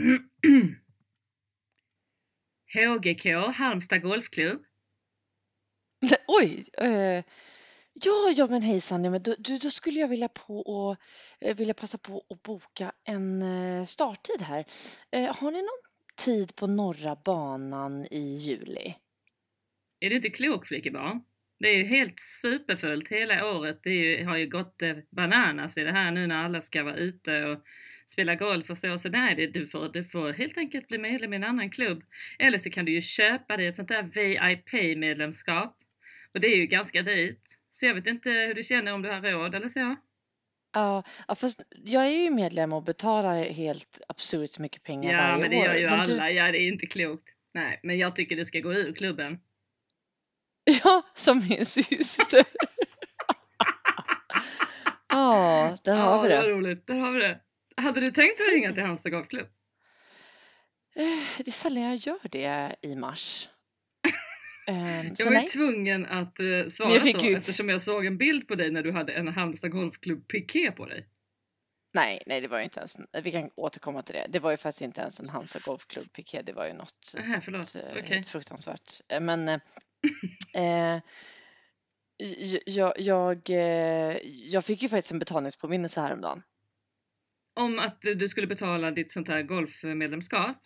HGK, Halmstad Golfklubb. Oj! Eh, ja, ja men hejsan, ja, men då, då, skulle jag vilja, på och, eh, vilja passa på att boka en eh, starttid här. Eh, har ni någon tid på norra banan i juli? Är du inte klok flickebarn? Det är ju helt superfullt hela året. Det ju, har ju gått eh, bananas i det här nu när alla ska vara ute och spela golf och så. Så nej, det, du, får, du får helt enkelt bli medlem i en annan klubb. Eller så kan du ju köpa dig ett sånt där VIP-medlemskap. Och det är ju ganska dyrt. Så jag vet inte hur du känner om du har råd eller så. Ja, ja, fast jag är ju medlem och betalar helt absurt mycket pengar Ja, varje men det år. gör ju Men alla. du, Ja, det är inte klokt. Nej, men jag tycker du ska gå ur klubben. ja, som min syster. Ja, där har vi det. var det. roligt. Där har vi det. Hade du tänkt att ringa till Halmstad Golfklubb? Eh, Det är sällan jag gör det i mars. Ehm, Jag var ju tvungen att uh, svara så ju- eftersom jag såg en bild på dig när du hade en Halmstad Golfklubb piké på dig. nej, nej, det var ju inte ens, vi kan återkomma till det. Det var ju faktiskt inte ens en Halmstad Golfklubb piké, det var ju något Nähä, förlåt. eh, Okej. helt fruktansvärt. Eh, Men eh, eh, jag, jag, eh, jag fick ju faktiskt en betalningspåminnelse häromdagen. Om att du skulle betala ditt sånt här golfmedlemskap?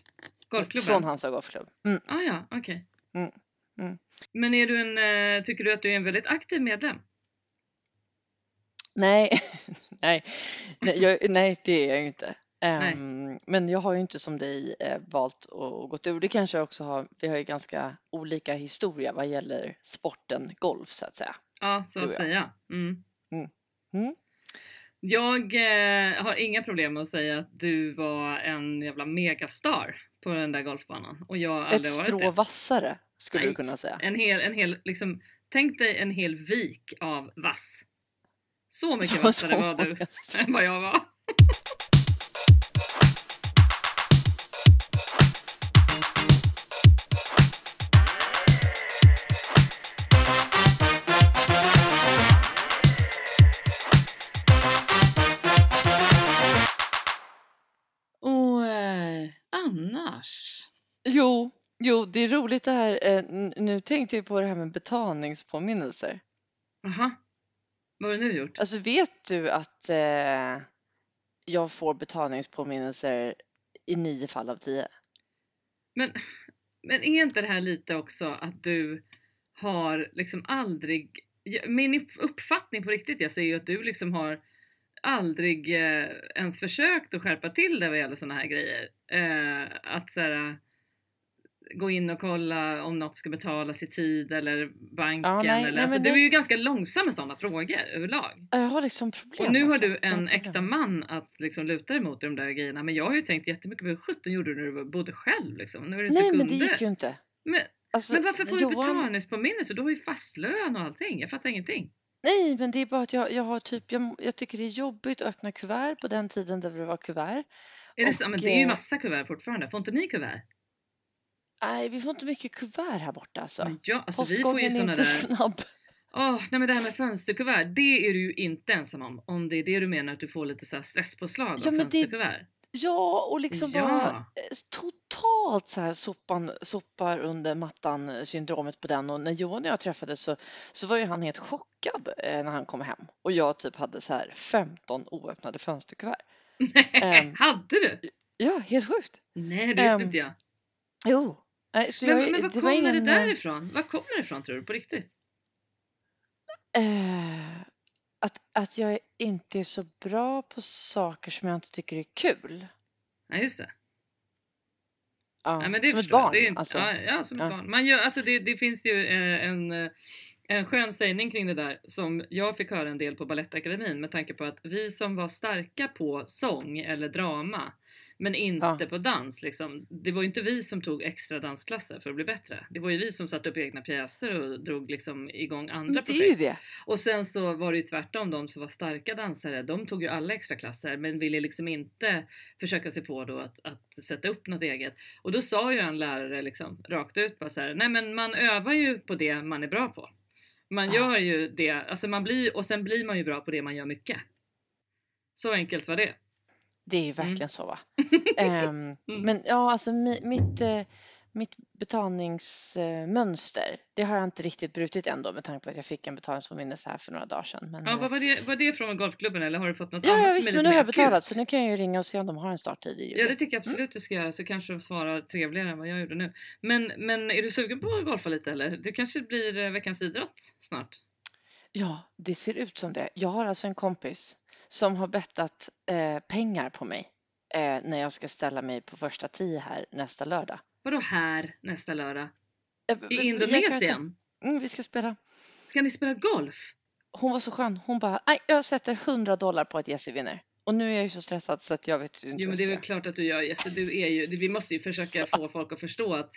Golfklubben? Från Halmstad Golfklubb. Mm. Ah, ja, okej. Mm, mm. Men är du en, eh, tycker du att du är en väldigt aktiv medlem? Nej, nej, nej, jag, nej, det är jag ju inte. Ehm, men jag har ju inte som dig eh, valt att gått ur. Det kanske jag också har. Vi har ju ganska olika historia vad gäller sporten golf så att säga. Ja, så att och säga. Mm. Mm. Jag eh, har inga problem med att säga att du var en jävla megastar på den där golfbanan. Och jag har Ett strå vassare skulle Nej. du kunna säga. En hel, en hel, liksom, tänk dig en hel vik av vass. Så mycket Så- vassare så var du än vad jag var. Jo, jo, det är roligt det här. eh, Nu tänkte jag på det här med betalningspåminnelser. Jaha. Vad har du nu gjort? Alltså vet du att eh, jag får betalningspåminnelser i nio fall av tio? Men, men är inte det här lite också att du har liksom aldrig, ja, min upp- uppfattning på riktigt jag säger ju att du liksom har aldrig eh, ens försökt att skärpa till det vad gäller sådana här grejer. Eh, att så här, gå in och kolla om något ska betalas i tid eller banken Ja, nej, eller nej, alltså, du det- är ju ganska långsam med sådana frågor överlag. Jag har liksom problem. Och nu har alltså. du har en problem. äkta man att liksom luta dig mot i de där grejerna men jag har ju tänkt jättemycket på hur sjutton gjorde du när du bodde själv liksom? När du inte Nej, men det gick ju inte. Men, Alltså, men varför får du Johan- betalningspåminnelse? Du har ju fast lön och allting. Jag fattar ingenting. Nej, men det är bara att jag, jag har typ, jag, jag tycker det är jobbigt att öppna kuvert på den tiden där det var kuvert. Är det, Och, men det är ju eh, massa kuvert fortfarande. Får inte ni kuvert? Nej, vi får inte mycket kuvert här borta alltså. Men ja, alltså vi får ju Postgången är såna inte där... snabb. Åh, nej men det här med fönsterkuvert, det är du ju inte ensam om. Om det är det du menar att du får lite så här stresspåslag av Ja, men det- fönsterkuvert. Ja, och liksom Ja. bara eh, totalt så här sopan, sopar under mattan syndromet på den. Och när Johan och jag träffades så, så var ju han helt chockad eh, när han kom hem. Och jag typ hade så här 15 oöppnade fönsterkuvert. Ehm. Hade du? Ja, helt sjukt. Nej, det visste Ehm, inte jag. Jo. Nej, så Men, jag, men vad det kommer det ingen, eh, därifrån? Vad kommer det ifrån tror du på riktigt? Eh, att, att jag inte är så bra på saker som jag inte tycker är kul. Ja, just det. Ja, Ja, men det som ett barn. Det inte, alltså. ja, ja, som ett Ja. barn. Man gör, alltså det, det finns ju eh, en, en skön sägning kring det där som jag fick höra en del på Balettakademin med tanke på att vi som var starka på sång eller drama men inte Ja. på dans liksom. Det var ju inte vi som tog extra dansklasser för att bli bättre. Det var ju vi som satte upp egna pjäser och drog liksom igång andra Men det är projekt. ju det. Och sen så var det ju tvärtom, de som var starka dansare, de tog ju alla extra klasser men ville liksom inte försöka sig på då att, att sätta upp något eget. Och då sa ju en lärare liksom rakt ut bara så här, nej men man övar ju på det man är bra på. Man Ah. gör ju det, alltså man blir, och sen blir man ju bra på det man gör mycket. Så enkelt var det. Det är ju Mm. verkligen så va. Mm. men ja, alltså mi, mitt, eh, mitt betalningsmönster, det har jag inte riktigt brutit ändå med tanke på att jag fick en betalningspåminnelse här för några dagar sedan. Men, Ja, eh, vad var det, var det från golfklubben eller har du fått något ja, annat ja visst, men nu har jag betalat så nu kan jag ju ringa och se om de har en starttid i Ja, juli. det tycker jag absolut du ska göra så kanske du svarar trevligare än vad jag gjorde nu. Men, men är du sugen på att golfa lite eller? Det kanske blir eh, veckans idrott snart? Ja, det ser ut som det. Jag har alltså en kompis som har bettat eh, pengar på mig eh, när jag ska ställa mig på första tee här nästa lördag. Vadå här nästa lördag? Eh, I Indonesien? Mm, vi ska spela. Ska ni spela golf? Hon var så skön. Hon bara, nej, jag sätter 100 dollar på att Jessie vinner. Och nu är jag ju så stressad så att jag vet ju inte Jo men det är väl klart att du gör Jesse, du är ju, vi måste ju försöka få folk att förstå att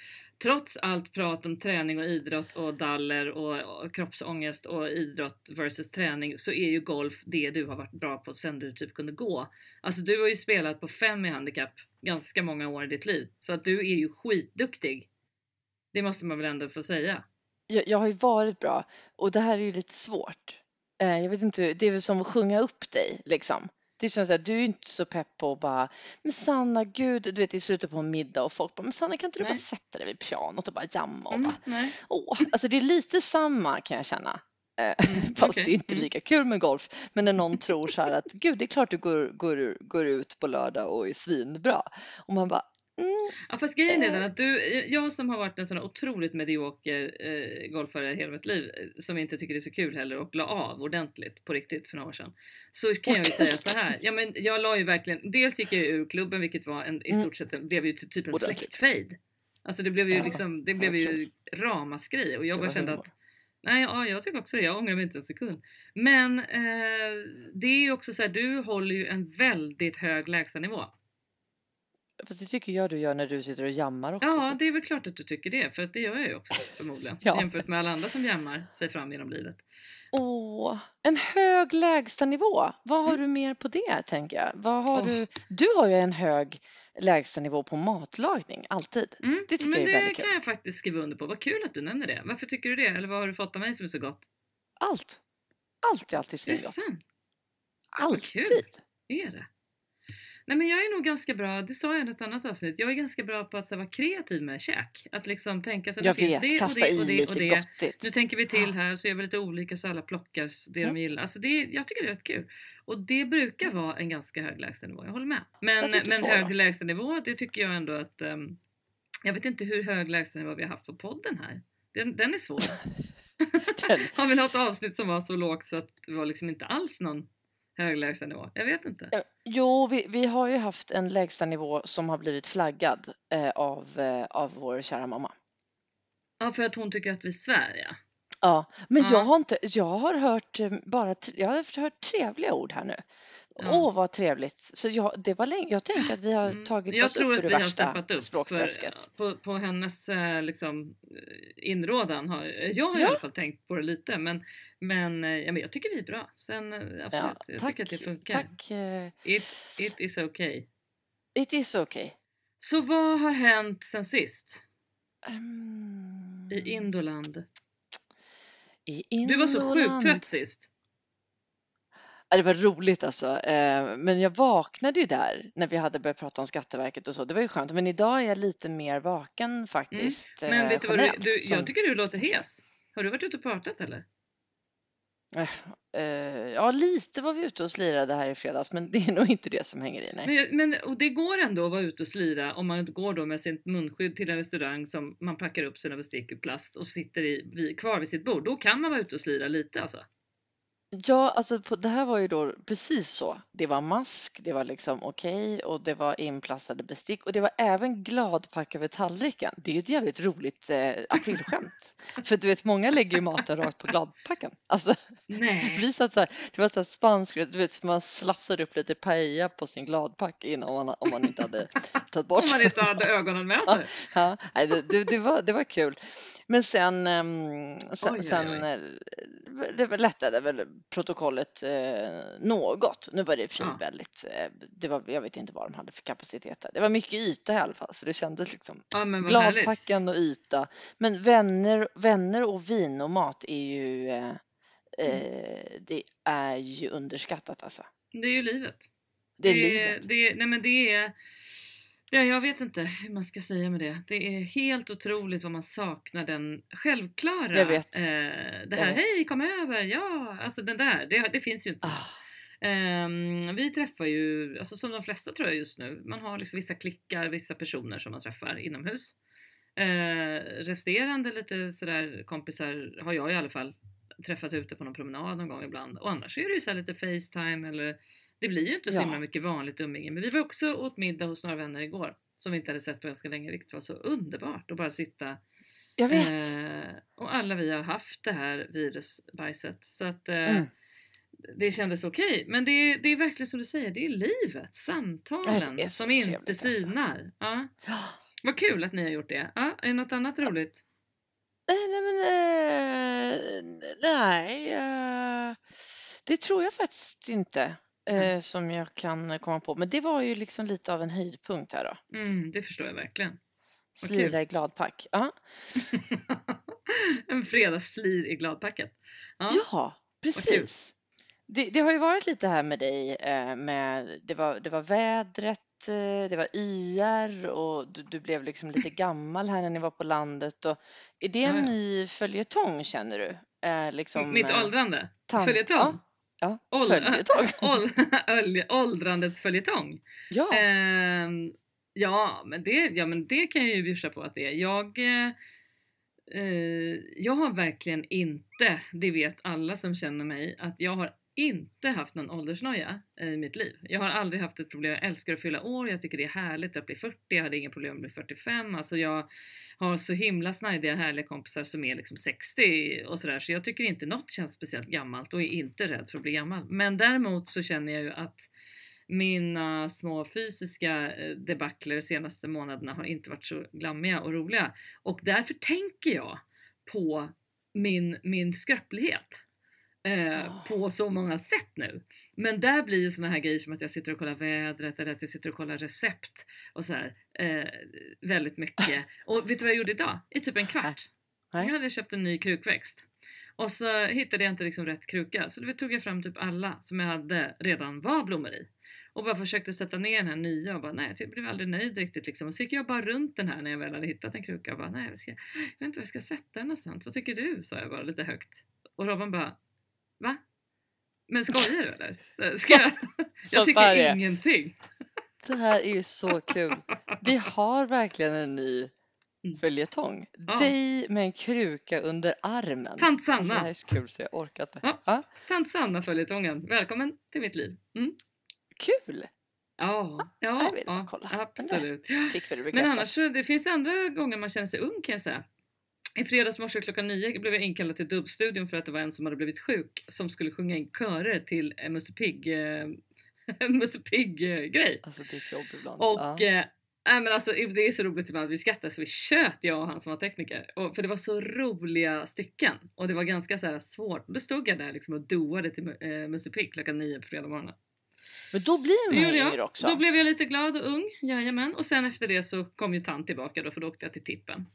trots allt prat om träning och idrott och daller och, och kroppsångest och idrott versus träning så är ju golf det du har varit bra på sen du typ kunde gå. Alltså du har ju spelat på fem i handikapp ganska många år i ditt liv så att du är ju skitduktig. Det måste man väl ändå få säga. Jag, jag har ju varit bra och det här är ju lite svårt. Eh, jag vet inte, det är väl som att sjunga upp dig liksom. Det är som att du är inte så pepp på att bara, men Sanna gud, du vet i slutet på en middag och folk bara, men Sanna kan inte du bara Nej. sätta dig vid pianot och bara jamma och Mm, bara, nej. åh, alltså det är lite samma kan jag känna. Eh, Mm, Fast okej. det är inte Mm. lika kul med golf. Men när någon tror så här att gud, det är klart du går, går, går ut på lördag och är svinbra. Och man bara, mm, Ja fast grejen är den att du, jag som har varit en sån otroligt medioker eh, golfare hela mitt liv, eh, som inte tycker det är så kul heller och la av ordentligt på riktigt för några år sedan. Så kan jag ju säga så här. Ja men jag la ju verkligen, dels gick jag ur klubben vilket var en, i stort sett, blev ju ty- typ en släktfejd. Alltså det blev ju liksom, det blev ju ramaskri och jag bara kände att Nej, ja, jag tycker också det. Jag ångrar mig inte en sekund. Men eh, det är ju också så här, du håller ju en väldigt hög lägstanivå. Fast det tycker jag du gör när du sitter och jammar också. så Ja, det är väl klart att du tycker det, för det gör jag ju också förmodligen. Ja. Jämfört med alla andra som jammar sig fram genom livet. Åh, en hög lägstanivå. Vad har du mer på det tänker jag? Vad har Mm. Åh. du? Du har ju en hög lägstanivå på matlagning, alltid. Mm, Det tycker men jag är det väldigt kan kul. jag faktiskt skriva under på. Vad kul att du nämner det. Varför tycker du det? Eller vad har du fått av mig som är så gott? Allt. Allt är alltid det svingott. Alltid. Är det? Nej men jag är nog ganska bra, det sa jag i ett annat avsnitt, jag är ganska bra på att så, vara kreativ med käk. Att liksom tänka så att Jag det finns vet, det och det och det och det. gottigt. Nu tänker vi till Ah. här så gör vi lite olika så alla plockar det Mm. de gillar. Alltså det, jag tycker det är rätt kul. Och det brukar vara en ganska hög lägstanivå, jag håller med. Men, men två hög lägstanivå, det tycker jag ändå att ehm, jag vet inte hur hög lägstanivå vi har haft på podden här. Den, den är svår. Den, har vi något avsnitt som var så lågt så att det var liksom inte alls någon hög lägstanivå? Jag vet inte. Jo, vi, vi har ju haft en lägstanivå som har blivit flaggad eh, av, eh, av vår kära mamma. Ja, för att hon tycker att vi svär ja. Ja, men Ja. jag har inte, jag har hört eh, bara, jag har hört trevliga ord här nu. Åh, vad trevligt. Så jag, det var länge, jag tänker att vi har Mm. tagit Jag oss tror upp att ur vi det har värsta upp språkträsket. på, på hennes eh, liksom, eh, inrådan. Har, jag har i Ja. alla fall tänkt på det lite men, men, eh, ja, men jag tycker vi är bra. Sen absolut, Ja, jag tack, tycker att det funkar. tack. It, it is okay. It is okay. Så vad har hänt sen sist Mm. i Indoland? I Du var så sjukt Indoland. trött sist. Ja, det var roligt alltså. Eh, Men jag vaknade ju där när vi hade börjat prata om Skatteverket och så. Det var ju skönt. Men idag är jag lite mer vaken faktiskt. Mm. Men eh, vet du vad du, du, jag tycker du låter hes. Har du varit ute och pratat eller? Eh, Ja, lite var vi ute och slirade här i fredags, men det är nog inte det som hänger i. Nej. Men, men och det går ändå att vara ute och slira om man inte går då med sitt munskydd till en restaurang som man packar upp sina bestick ur plast och sitter i, kvar vid sitt bord. Då kan man vara ute och slira lite alltså. Ja, alltså på, det här var ju då precis så. Det var mask, det var liksom okej och det var inplastade bestick och det var även gladpack över tallriken. Det är ju ett jävligt roligt eh, aprilskämt. För du vet, många lägger ju maten rakt på gladpacken. Alltså, Nej. blir så att så här, det var så här spansk, du vet, så man slafsade upp lite paella på sin gladpack innan om man, om man inte hade tagit bort Om man inte hade ögonen med sig. Ja, nej, det, det, det, var, det var kul. Men sen, ehm, sen, Oj, oj, oj. eh, det lättade väl protokollet eh, något. Nu var det i Ja. väldigt, eh, det var, jag vet inte vad de hade för kapacitet där. Det var mycket yta i alla fall, så det kändes liksom Ja gladpacken och yta. Men vänner, vänner och vin och mat är ju, eh, Mm. eh, det är ju underskattat alltså. Det är ju livet. Det är Det, livet. det, nej men det är, ja, jag vet inte hur man ska säga med det. Det är helt otroligt vad man saknar den självklara, Jag vet. eh, det här hej kom över, ja, alltså den där, det, det finns ju inte. Ah, Ehm, vi träffar ju, alltså som de flesta tror jag just nu, man har liksom vissa klickar, vissa personer som man träffar inomhus. Eh, resterande lite sådär kompisar har jag i alla fall träffat ute på någon promenad någon gång ibland. Och annars är det ju så här lite Facetime eller det blir ju inte så Ja. himla mycket vanligt umgänge. Men vi var också åt middag hos några vänner igår som vi inte hade sett på ganska länge. Vilket var så underbart att bara sitta. jag vet. Eh, och alla vi har haft det här virusbajset. Så att eh, Mm. det kändes okej. Men det är, det är verkligen som du säger, det är livet, samtalen det är som inte alltså. sinar. Ja. Ja. Vad kul att ni har gjort det. Ja, är det något annat roligt? Nej, nej, men eh, nej, eh, det tror jag faktiskt inte eh, som jag kan komma på. Men det var ju liksom lite av en höjdpunkt här då. Mm, det förstår jag verkligen. Vad kul. Slira i gladpack. Ja, en fredagsslir i gladpacket. Ja. ja precis. Det, det har ju varit lite här med dig eh, med, det var, det var vädret, eh, det var YR och du, du blev liksom lite gammal här när ni var på landet. Och, är det en Ja, ny följetong känner du? Eh, liksom, Mitt åldrande? Följetong? Ja, ja Ål- följetong. Ål- öl- Åldrandets följetong? Ja, Ehm, ja, men det, ja, men det kan jag ju bjussa på att det är. Jag, eh, eh, jag har verkligen inte, det vet alla som känner mig, att jag har inte haft någon åldersnoja i mitt liv. Jag har aldrig haft ett problem. Jag älskar att fylla år. Jag tycker det är härligt att bli 40. Jag hade inga problem att bli 45. Alltså jag har så himla snajdiga härliga kompisar som är liksom 60 och sådär. Så jag tycker inte något känns speciellt gammalt och är inte rädd för att bli gammal. Men däremot så känner jag ju att mina små fysiska debakler debacler de senaste månaderna har inte varit så glammiga och roliga. Och därför tänker jag på min, min skröplighet. Eh, Ah. på så många sätt nu. Men där blir ju såna här grejer som att jag sitter och kollar vädret eller att jag sitter och kollar recept och så här eh, väldigt mycket. Och vet du vad jag gjorde idag? I typ en kvart. Nej. Jag hade köpt en ny krukväxt. Och så hittade jag inte liksom rätt kruka så då tog jag fram typ alla som jag hade redan var blommor i. Och bara försökte sätta ner den här nya och bara nej jag blev aldrig nöjd riktigt liksom. Och så gick jag bara runt den här när jag väl hade hittat en kruka och bara nej jag, ska, jag vet inte var jag ska sätta den någonstans. Vad tycker du? sa jag bara lite högt. Och Robban bara va? Men skojar du eller? Så Ska jag, jag tycker ingenting. Det här är ju så kul. Vi har verkligen en ny Mm. följetong. Ja. Dig med en kruka under armen. Tant Alltså, det här Sanna, är så kul så jag orkar inte. Ja. Tant Sanna följetongen. Välkommen till mitt liv. Mm. Kul! Ja, jag ja, vill bara ja kolla. Den där absolut. Fick vi det Men annars, så- det finns andra gånger man känner sig ung kan jag säga. I fredags morse klockan nio blev jag inkallad till dubbstudion för att det var en som hade blivit sjuk som skulle sjunga in körer till en Musse Pigg, eh, Musse Pigg eh, grej. Alltså ditt jobb ibland. Och ja. eh, nej, men alltså, det är så roligt ibland, vi skrattar så vi tjöt jag och han som var tekniker. Och, för det var så roliga stycken och det var ganska så här svårt. Då stod jag där liksom och doade till eh, Musse Pigg klockan nio på fredag morgon. Men då blir man jag. också. Då blev jag lite glad och ung, jajamän. Och sen efter det så kom ju tant tillbaka då för då åkte jag till tippen.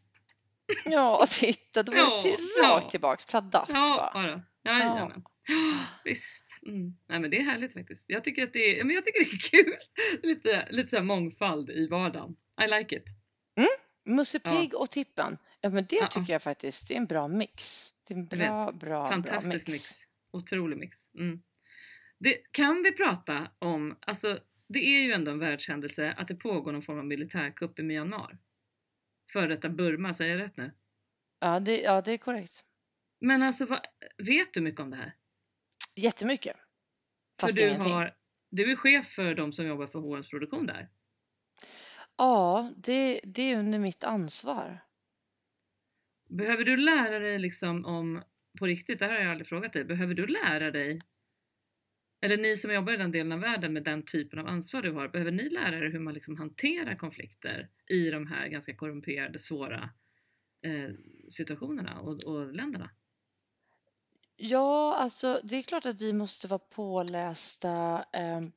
Ja, titta, då var Ja, det till, ja. rakt tillbaks. Pladask Ja, va? ja. Jajamän. Visst. Mm. Nej men det är härligt faktiskt. Jag tycker att det är, ja, men jag tycker det är kul. Lite, lite så mångfald i vardagen. I like it. Musse Ja. Pigg och Tippen. Ja, men det Ja. tycker jag faktiskt det är en bra mix. Det är en bra, bra, bra Fantastisk mix. mix. Otrolig mix. Mm. Det, kan vi prata om, alltså det är ju ändå en världshändelse att det pågår någon form av militärkupp i Myanmar. Före detta Burma, säger jag rätt nu? Ja, det, ja, det är korrekt. Men alltså vad, vet du mycket om det här? Jättemycket. Fast för du, ingenting. har, du är chef för de som jobbar för HMs produktion där. Ja, det, det är under mitt ansvar. Behöver du lära dig liksom om, på riktigt, det här har jag aldrig frågat dig, behöver du lära dig, eller ni som jobbar i den delen av världen med den typen av ansvar du har, behöver ni lära er hur man liksom hanterar konflikter i de här ganska korrumperade, svåra eh, situationerna och, och länderna? Ja, alltså det är klart att vi måste vara pålästa ehm,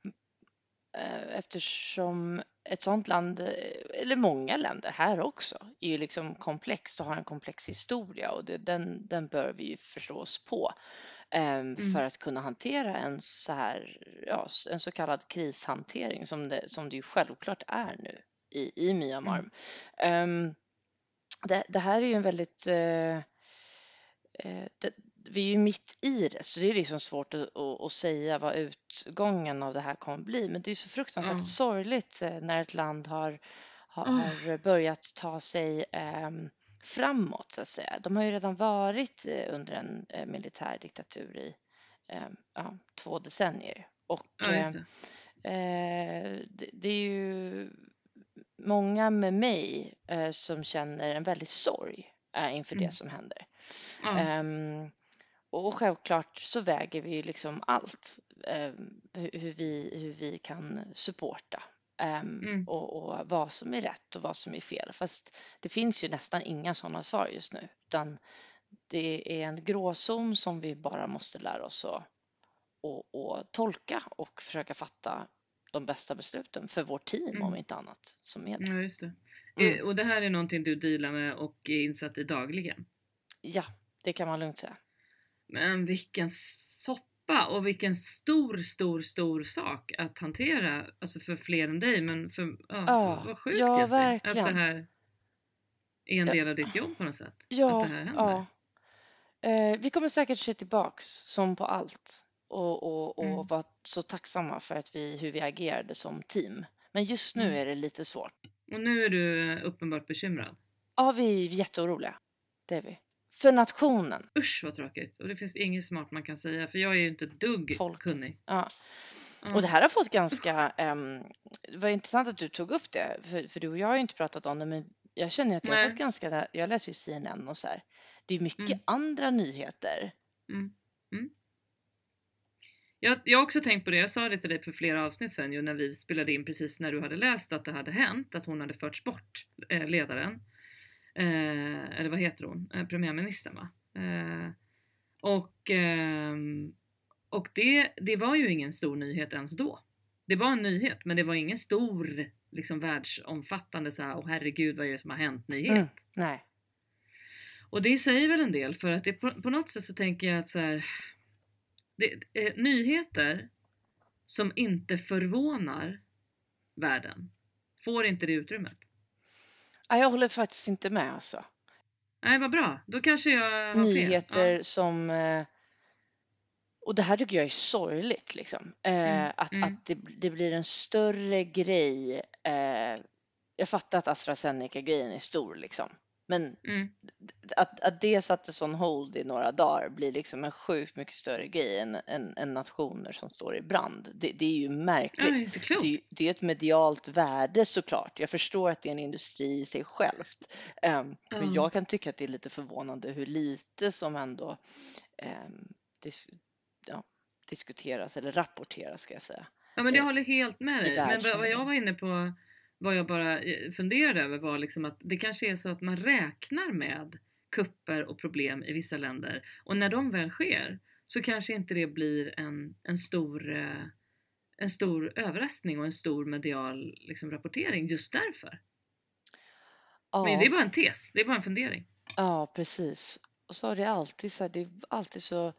eh, eftersom ett sådant land, eh, eller många länder här också, är ju liksom komplext och har en komplex historia och det, den, den bör vi ju förstå oss på ehm, Mm. för att kunna hantera en så här, ja, en så kallad krishantering som det, som det ju självklart är nu i, i Myanmar. Mm. Ehm, det, det här är ju en väldigt eh, det, vi är ju mitt i det, så det är liksom svårt att, att, säga vad utgången av det här kommer bli. Men det är så fruktansvärt Ja. sorgligt eh, när ett land har, har, Ah. har börjat ta sig ehm, framåt, så att säga. De har ju redan varit eh, under en eh, militär diktatur i ehm, ja, två decennier. Och Ja, eh, det. Eh, det, är ju många med mig eh, som känner en väldig sorg eh, inför Mm. det som händer. Ja. Ehm, och självklart så väger vi liksom allt, hur, hur, vi, hur vi kan supporta ehm, Mm. och, och vad som är rätt och vad som är fel. Fast det finns ju nästan inga sådana svar just nu, utan det är en gråzon som vi bara måste lära oss att och, och tolka och försöka fatta de bästa besluten för vårt team om Mm. inte annat som är. Ja, just det. Mm. Eh, Och det här är någonting du dealar med och är insatt i dagligen. Ja, det kan man lugnt säga. Men vilken soppa och vilken stor, stor, stor sak att hantera. Alltså för fler än dig, men för, ja, Ja, vad sjukt ja, jag ser. Att det här är en del av ditt jobb på något sätt. att Ja, det här händer. ja. Eh, vi kommer säkert se tillbaks som på allt och, och, och Mm. vara så tacksamma för att vi, hur vi agerade som team. Men just nu Mm. är det lite svårt. Och nu är du uppenbart bekymrad. Ja, vi är jätteoroliga. Det är vi. För nationen, Usch vad tråkigt. Och det finns inget smart man kan säga för jag är ju inte dugg folket. kunnig. Ja. Ja. Och det här har fått ganska, ehm, det var intressant att du tog upp det, för, för du och jag har ju inte pratat om det, men jag känner att jag har Nej. fått ganska, jag läser ju CNN och så här, det är mycket Mm. andra nyheter. Mm. Mm. Jag, jag har också tänkt på det, jag sa det till dig för flera avsnitt sedan ju när vi spelade in precis när du hade läst att det hade hänt, att hon hade förts bort, eh, ledaren. Eh, eller vad heter hon? Eh, premiärministern va? Eh, och ehm, och det, det var ju ingen stor nyhet ens då. Det var en nyhet, men det var ingen stor, liksom världsomfattande så här, åh herregud vad är det som har hänt nyhet. Mm. Nej. Och det säger väl en del för att det, på, på något sätt så tänker jag att så här, det, eh, nyheter som inte förvånar världen får inte det utrymmet. Ja, jag håller faktiskt inte med alltså. Nej, vad bra. Då kanske jag har fel. Nyheter som, eh, och det här tycker jag är sorgligt liksom, eh, Mm, att, mm. att det, det blir en större grej. Eh, jag fattar att AstraZeneca-grejen är stor liksom, men. Mm. att, att det sattes on hold i några dagar blir liksom en sjukt mycket större grej än, än, än nationer som står i brand. Det, det är ju märkligt. det är klokt. Det är, ju- det är ett medialt värde såklart. Jag förstår att det är en industri i sig självt. Ehm, Men Ja. jag kan tycka att det är lite förvånande hur lite som ändå ehm, dis, ja, diskuteras eller rapporteras ska jag säga. Ja men jag eh, håller helt med dig. Men vad, jag var inne på, vad jag bara eh, funderade över var liksom att det kanske är så att man räknar med kupper och problem i vissa länder och när de väl sker så kanske inte det blir en, en stor eh, en stor överraskning och en stor medial liksom, rapportering just därför. Men Ja. det är bara en tes, det är bara en fundering. Ja, precis. Och så är det alltid så här, det är alltid så,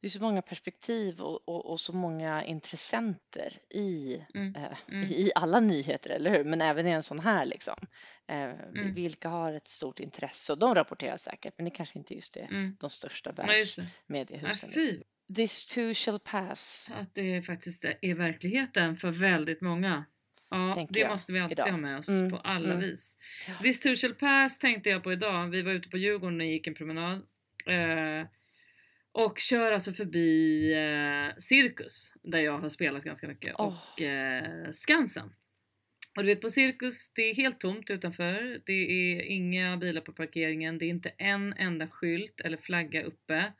det är så många perspektiv och, och, och så många intressenter i, Mm, eh, mm. i alla nyheter, eller hur? Men även i en sån här liksom. Eh, Mm. Vilka har ett stort intresse och de rapporterar säkert, men det kanske inte just är Mm. de största det. Ja, världsmediehusen. liksom. This too shall pass, att det faktiskt är verkligheten för väldigt många. Ja, Tänker det jag måste vi alltid idag. ha med oss Mm, på alla mm. vis. Ja. This too shall pass tänkte jag på idag. Vi var ute på Djurgården och gick en promenad. Eh, och kör alltså förbi eh, Cirkus, där jag har spelat ganska mycket, Åh. och eh, Skansen. Och du vet på Cirkus, det är helt tomt utanför. Det är inga bilar på parkeringen. Det är inte en enda skylt eller flagga uppe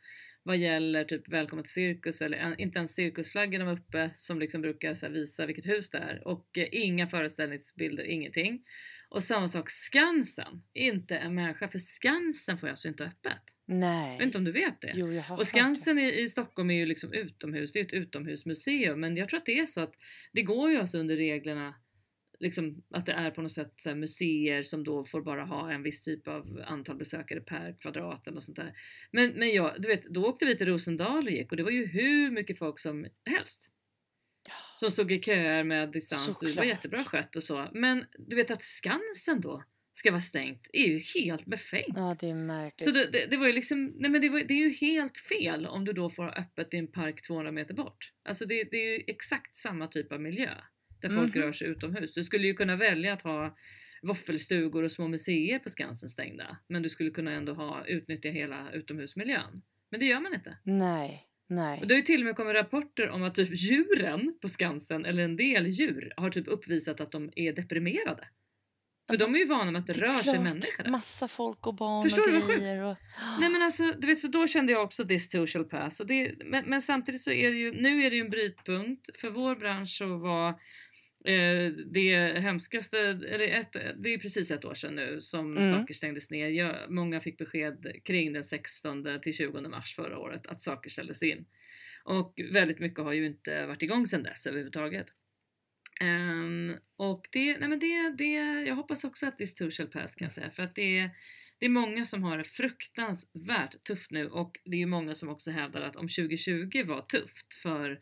vad gäller typ välkommen till cirkus eller en, inte ens cirkusflaggan var uppe som liksom brukar så visa vilket hus det är och eh, inga föreställningsbilder, ingenting. Och samma sak Skansen, inte en människa för Skansen får jag alltså inte öppet. Jag Nej. vet inte om du vet det? Jo, jag har Och. Skansen i, i Stockholm är ju liksom utomhus, det är ett utomhusmuseum men jag tror att det är så att det går ju alltså under reglerna liksom att det är på något sätt här, museer som då får bara ha en viss typ av antal besökare per kvadrat och sånt där. Men, men ja, du vet, då åkte vi till Rosendal och gick och det var ju hur mycket folk som helst. Som stod i köer med distans och det var Såklart. jättebra skött och så. Men du vet att Skansen då ska vara stängt är ju helt befängt. Ja, det är märkligt. Så det, det, det var ju liksom, nej men det, var, det är ju helt fel om du då får ha öppet i en park 200 meter bort. Alltså det, det är ju exakt samma typ av miljö där folk Mhm. rör sig utomhus. Du skulle ju kunna välja att ha våffelstugor och små museer på Skansen stängda. Men du skulle kunna ändå ha, utnyttja hela utomhusmiljön. Men det gör man inte. Nej, nej. Och det har ju till och med kommit rapporter om att typ djuren på Skansen, eller en del djur, har typ uppvisat att de är deprimerade. För de är ju vana med att det, rör sig klart. människor där. Massa folk och barn Förstår och du grejer. Och... Nej men alltså, du vet, så då kände jag också this too shall pass. Och det, men, men samtidigt så är det ju, nu är det ju en brytpunkt. För vår bransch så var eh, det hemskaste, eller ett, det är precis ett år sedan nu som Mm. saker stängdes ner. Jag, många fick besked kring den 16 till 20 mars förra året att saker ställdes in. Och väldigt mycket har ju inte varit igång sedan dess överhuvudtaget. Ehm, och det, nej men det, det, jag hoppas också att this too shall pass kan jag säga. För att det är, det är många som har det fruktansvärt tufft nu och det är ju många som också hävdar att om 2020 var tufft för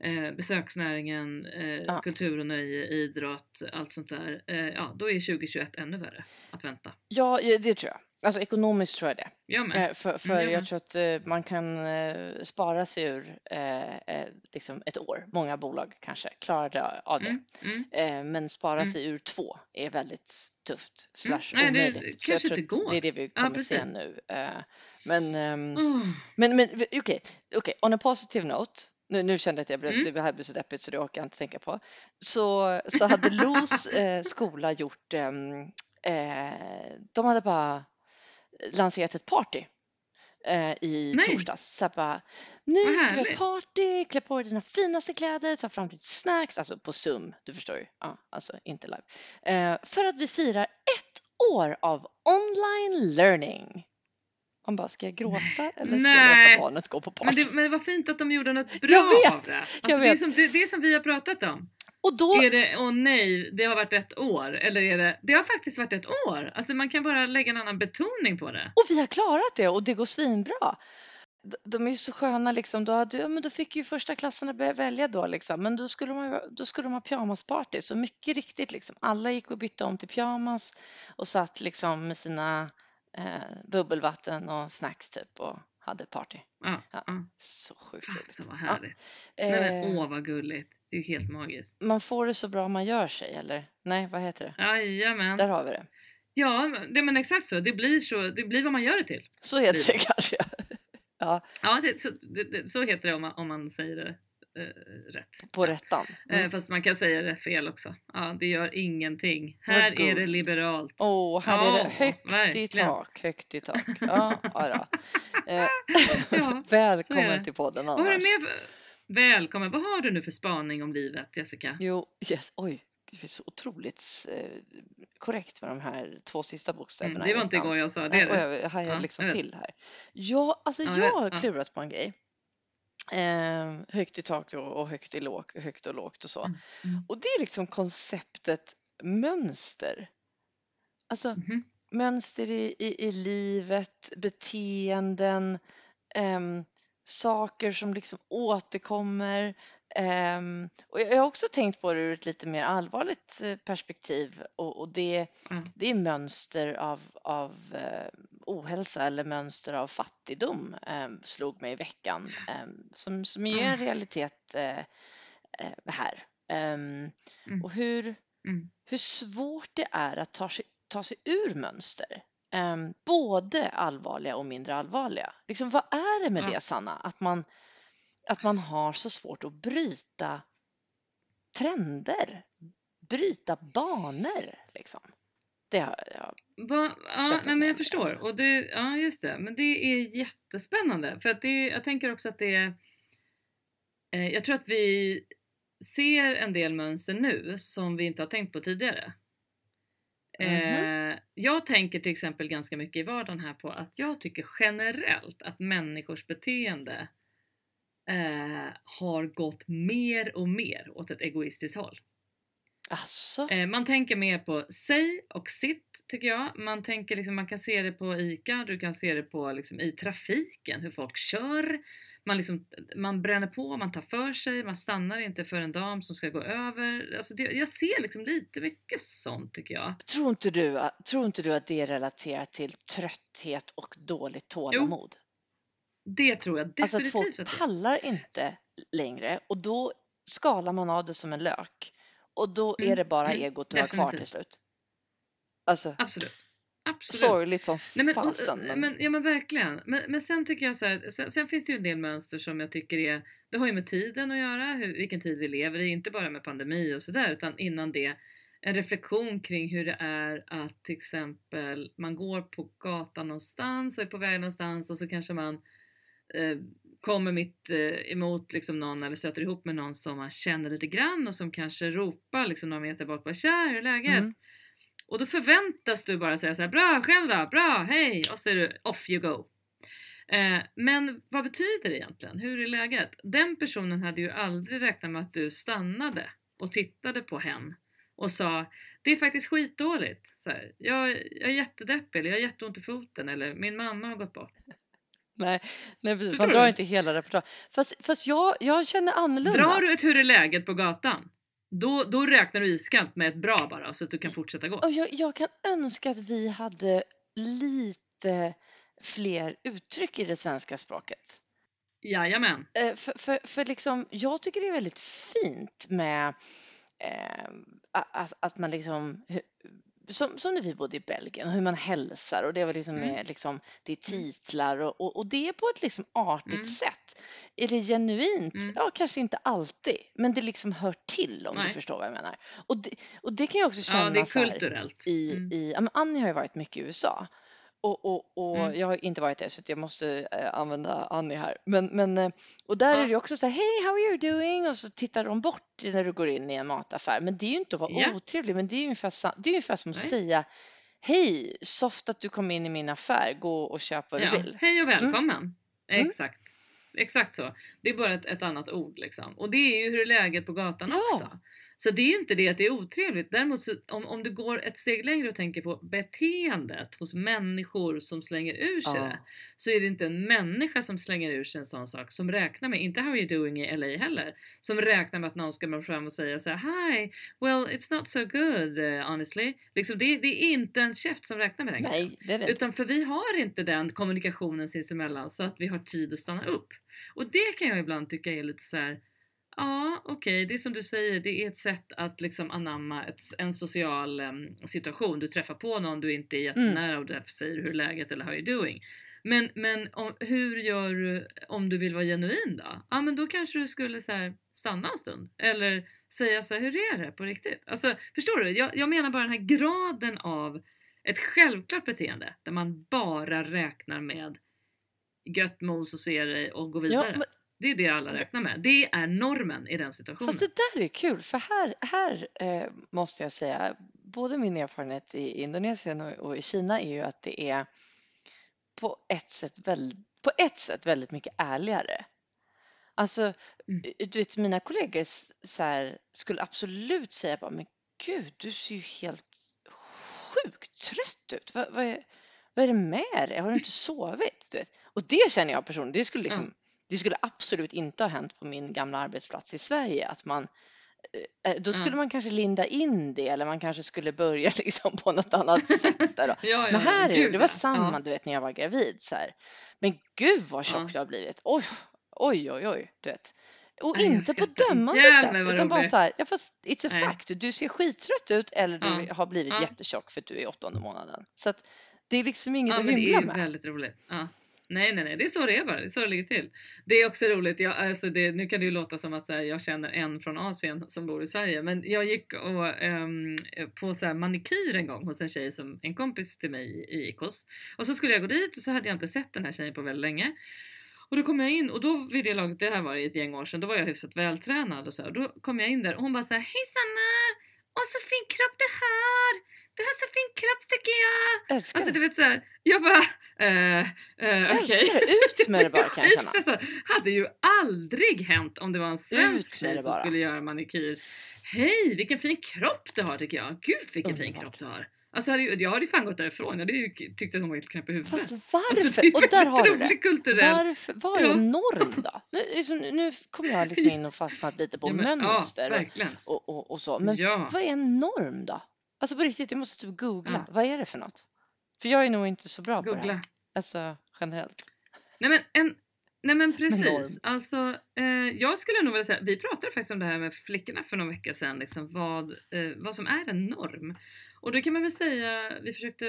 eh, besöksnäringen, eh, Ja. kultur och nöje, idrott, allt sånt där. Eh, ja, då är 2021 ännu värre att vänta. Ja, det tror jag. Alltså ekonomiskt tror jag det. Jag. Eh, För, för jag jag med. tror att eh, man kan eh, spara sig ur eh, liksom ett år. Många bolag kanske klarar av det. Mm, mm. Men spara Mm. sig ur två är väldigt tufft. Mm. Slash Nej, det-. Så jag tror att det är det vi Ja, kommer se precis. nu. Men, Åh. men, men okej, okej, on a positive note. Nu, nu kände jag att jag blev, Mm. det här blev så deppigt så det orkar jag inte tänka på. Så, så hade Los eh, skola gjort, ehm, eh, de hade bara lanserat ett party eh, i Nej. torsdags. Så här bara, nu Vad ska vi ha party, klä på dig dina finaste kläder, ta fram lite snacks, alltså på Zoom, du förstår ju, ja, alltså inte live. Eh, för att vi firar ett år av online learning. Man bara, ska jag gråta eller ska jag Nej. låta barnet gå på Men party? det, men det var fint att de gjorde något Jag bra vet, av det. Alltså, jag Det, är vet. som, det, det är som vi har pratat om. Och då, Är det, åh nej, det har varit ett år? Eller är det, det har faktiskt varit ett år. Alltså man kan bara lägga en annan betoning på det. och vi har klarat det och det går svinbra. De- De är ju så sköna liksom, då, hade, ja, men då fick ju första klasserna börja välja då liksom, men då skulle, ju- då skulle de ha pyjamasparty. Så mycket riktigt liksom, alla gick och bytte om till pyjamas och satt liksom med sina eh, bubbelvatten och snacks typ och hade party. Ja, Ja. ja. Så sjukt. Alltså vad Ja, härligt. Nej men åh vad gulligt. Det är ju helt magiskt. man får det så bra man gör sig, eller? Nej, vad heter det? Jajamän. Där har vi det. Ja, det, men exakt så. Det blir, så. det blir vad man gör det till. Så heter Blir det kanske. Ja, Ja, det, så, det, det, så heter det om man, om man säger det eh, rätt. på rättan. Eh, Mm. fast man kan säga det fel också. Ja, det gör ingenting. Här är det liberalt. Åh, här är det högt i verkligen. tak, högt i tak. Ja, ja. Eh, Ja, Välkommen det. till podden Vad har du annars. med för... Välkommen. Vad har du nu för spaning om livet, Jessica? Jo, yes, oj, det är så otroligt eh, korrekt med de här två sista bokstäverna. Mm, det var inte igår jag sa det. Nej, det. jag hajar Ja, liksom jag till här. Ja, alltså Ja, jag jag har Ja. klurat på en grej. Eh, högt i tak och, högt i låg, högt och lågt och så. Mm, mm. Och det är liksom konceptet mönster. Alltså Mhm. mönster i, i, i livet, beteenden, ehm, saker som liksom återkommer. ehm, och jag har också tänkt på det ur ett lite mer allvarligt eh, perspektiv och, och det, Mm. det är mönster av, av eh, ohälsa eller mönster av fattigdom ehm, slog mig i veckan ehm, som, som ju är en Mm. realitet eh, eh, här. Mm. och hur, Mm. hur svårt det är att ta sig, ta sig ur mönster. Ehm, både allvarliga och mindre allvarliga. Liksom, vad är det med Ja. det, Sanna? Att man, att man har så svårt att bryta trender, bryta banor. Liksom. Det har jag. Va, ja, nej, men jag förstår. alltså. Och det, ja, just det. Men det är jättespännande. För att det, jag tänker också att det är... Eh, jag tror att vi ser en del mönster nu som vi inte har tänkt på tidigare. Mhm. Eh, jag tänker till exempel ganska mycket i vardagen här på att jag tycker generellt att människors beteende eh, har gått mer och mer åt ett egoistiskt håll. Alltså? Eh, man tänker mer på sig och sitt tycker jag. Man, tänker liksom, man kan se det på ICA, du kan se det på liksom, i trafiken, hur folk kör. Man, liksom, man bränner på, man tar för sig, man stannar inte för en dam som ska gå över. Alltså det, jag ser liksom lite mycket sånt tycker jag. Tror inte, du, tror inte du att det är relaterat till trötthet och dåligt tålamod? Det tror jag Alltså att definitivt folk att det är. pallar inte längre och då skalar man av det som en lök. Och då är Mm, det bara mm, egot du har kvar till slut. Alltså, Absolut. Absolut. sorgligt som Nej, men, fasen. Men, men, ja men verkligen. Men, men sen tycker jag så här, sen, sen finns det ju en del mönster som jag tycker är, det har ju med tiden att göra, hur, vilken tid vi lever i, inte bara med pandemi och sådär utan innan det en reflektion kring hur det är att till exempel man går på gatan någonstans och är på väg någonstans och så kanske man eh, kommer mitt eh, emot liksom någon eller stöter ihop med någon som man känner lite grann och som kanske ropar liksom några meter bort bara “Tja, hur är läget?” Mm. Och då förväntas du bara säga så här, bra själv då, bra, hej och så är du off you go. Eh, men vad betyder det egentligen? Hur är läget? Den personen hade ju aldrig räknat med att du stannade och tittade på hen och sa det är faktiskt skitdåligt. Så här, jag, jag är jättedeppig eller jag har jätteont i foten eller min mamma har gått bort. nej, nej, precis. Man drar du? inte hela repertoaren. Fast, fast jag, jag känner annorlunda. Drar du ett hur är läget på gatan, då, då räknar du iskallt med ett bra bara så att du kan fortsätta gå. Och jag, jag kan önska att vi hade lite fler uttryck i det svenska språket. Jajamän. Eh, För, för, för liksom, jag tycker det är väldigt fint med eh, att, att man liksom, som, som när vi bodde i Belgien, hur man hälsar och det var liksom, Mm. med, liksom det är titlar och, och, och det är på ett liksom artigt Mm. sätt. Är det genuint? Mm. Ja, kanske inte alltid, men det liksom hör till om du Nej. förstår vad jag menar. Och det, och det kan jag också känna Ja, det är så här, kulturellt. i, Mm. i ja, men Annie har ju varit mycket i USA och, och, och Mm. jag har inte varit där så jag måste eh, använda Annie här. Men, men, eh, och där Ja. är det också så här, hej how are you doing? Och så tittar de bort när du går in i en mataffär. Men det är ju inte att vara Ja. otrevlig, men det är ju ungefär, det är ungefär som att Nej. säga hej, soft att du kom in i min affär, gå och köp vad Ja, du vill. hej och välkommen. Mm. Exakt. Exakt så. Det är bara ett, ett annat ord liksom. Och det är ju hur läget på gatan Ja. också. Så det är ju inte det att det är otrevligt. Däremot så, om, om du går ett steg längre och tänker på beteendet hos människor som slänger ur sig Ja. det. Så är det inte en människa som slänger ur sig en sån sak som räknar med, inte how are you doing i LA heller, som räknar med att någon ska komma fram och säga så här: hi, well it's not so good uh, honestly. Liksom, det, det är inte en käft som räknar med den. Nej, det är det. Utan för vi har inte den kommunikationen sinsemellan så att vi har tid att stanna upp. Och det kan jag ibland tycka är lite så här. Ja, okej, det är som du säger, det är ett sätt att liksom anamma ett, en social em, situation. Du träffar på någon du inte är jättenära och därför säger du hur läget eller how you doing. Men, men om, hur gör du om du vill vara genuin då? Ja, men då kanske du skulle så här, stanna en stund. Eller säga så här, hur är det på riktigt? Alltså, förstår du? Jag, jag menar bara den här graden av ett självklart beteende där man bara räknar med gött mos och se dig och gå vidare. Ja, Det är det alla räknar med. Det är normen i den situationen. fast det där är kul, för här, här eh, måste jag säga, både min erfarenhet i Indonesien och, och i Kina är ju att det är på ett sätt, väl, på ett sätt väldigt mycket ärligare. Alltså, Mm. du vet, mina kollegor så här, skulle absolut säga bara, men gud, du ser ju helt sjukt trött ut. Vad, vad, är, vad är det med dig? Har du inte sovit? Du vet? Och det känner jag personligen, det skulle, liksom, det skulle absolut inte ha hänt på min gamla arbetsplats i Sverige. Att man, eh, då skulle Ja. man kanske linda in det eller man kanske skulle börja liksom på något annat sätt. Ja, ja, Men här gud, det var samma Ja. du vet när jag var gravid så här. Men gud vad tjock du har blivit. Oj, oj, oj, oj, du vet. Och Nej, inte på dömande sätt utan bara så här, ja fast it's a Nej. fact. Du ser skittrött ut eller du har blivit jättetjock för att du är i åttonde månaden. Så att det är liksom inget att men det är hymla med. väldigt roligt. Nej, nej, nej, det är så det är bara. Det är så det ligger till. Det är också roligt. Jag, alltså det, nu kan det ju låta som att här, jag känner en från Asien som bor i Sverige, men jag gick och, um, på så här, manikyr en gång hos en tjej som en kompis till mig i Ikos. Och så skulle jag gå dit och så hade jag inte sett den här tjejen på väldigt länge. Och då kom jag in och då vid det laget, det här var i ett gäng år sedan, då var jag hyfsat vältränad och så. Och då kom jag in där och hon bara så här, Hej Sanna! Åh så fin kropp du har! Du har så fin kropp tycker jag! Älskar Alltså du vet såhär, jag bara, Uh, uh, Älskar det, ut med det bara kan jag känna. Alltså, hade ju aldrig hänt om det var en svensk tjej som skulle göra manikyr. Hej, vilken fin kropp du har tycker jag. Gud vilken fin Underbart. kropp du har. Alltså jag hade ju fan gått därifrån. Jag hade ju tyckt att hon var helt knäpp i huvudet. Fast Alltså, varför? är och där har du det. kulturell. Varför, vad är Ja. norm då? Nu, liksom, nu kommer jag liksom in och fastnat lite på Ja, men, mönster Ja, och, och, och så. Men ja. vad är en norm då? Alltså på riktigt, jag måste typ googla. Ja. Vad är det för något? För jag är nog inte så bra på det här. Googla. Alltså generellt. Nej men, en, nej men precis. Alltså, eh, jag skulle nog vilja säga, vi pratade faktiskt om det här med flickorna för någon vecka sedan, liksom vad, eh, vad som är en norm. Och då kan man väl säga, vi försökte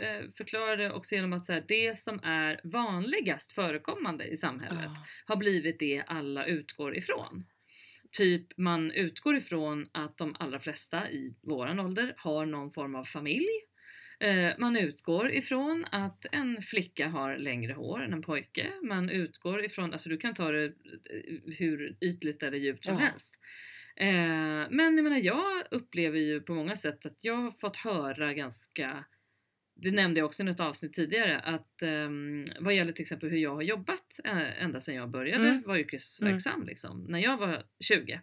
eh, förklara det också genom att säga det som är vanligast förekommande i samhället Ja. har blivit det alla utgår ifrån. Typ man utgår ifrån att de allra flesta i våran ålder har någon form av familj. Eh, Man utgår ifrån att en flicka har längre hår än en pojke. Man utgår ifrån, alltså du kan ta det eh, hur ytligt eller djupt som Ja. helst. Eh, Men jag menar, jag upplever ju på många sätt att jag har fått höra ganska det nämnde jag också i något avsnitt tidigare att um, vad gäller till exempel hur jag har jobbat eh, ända sedan jag började Mm. vara yrkesverksam liksom. När jag var 20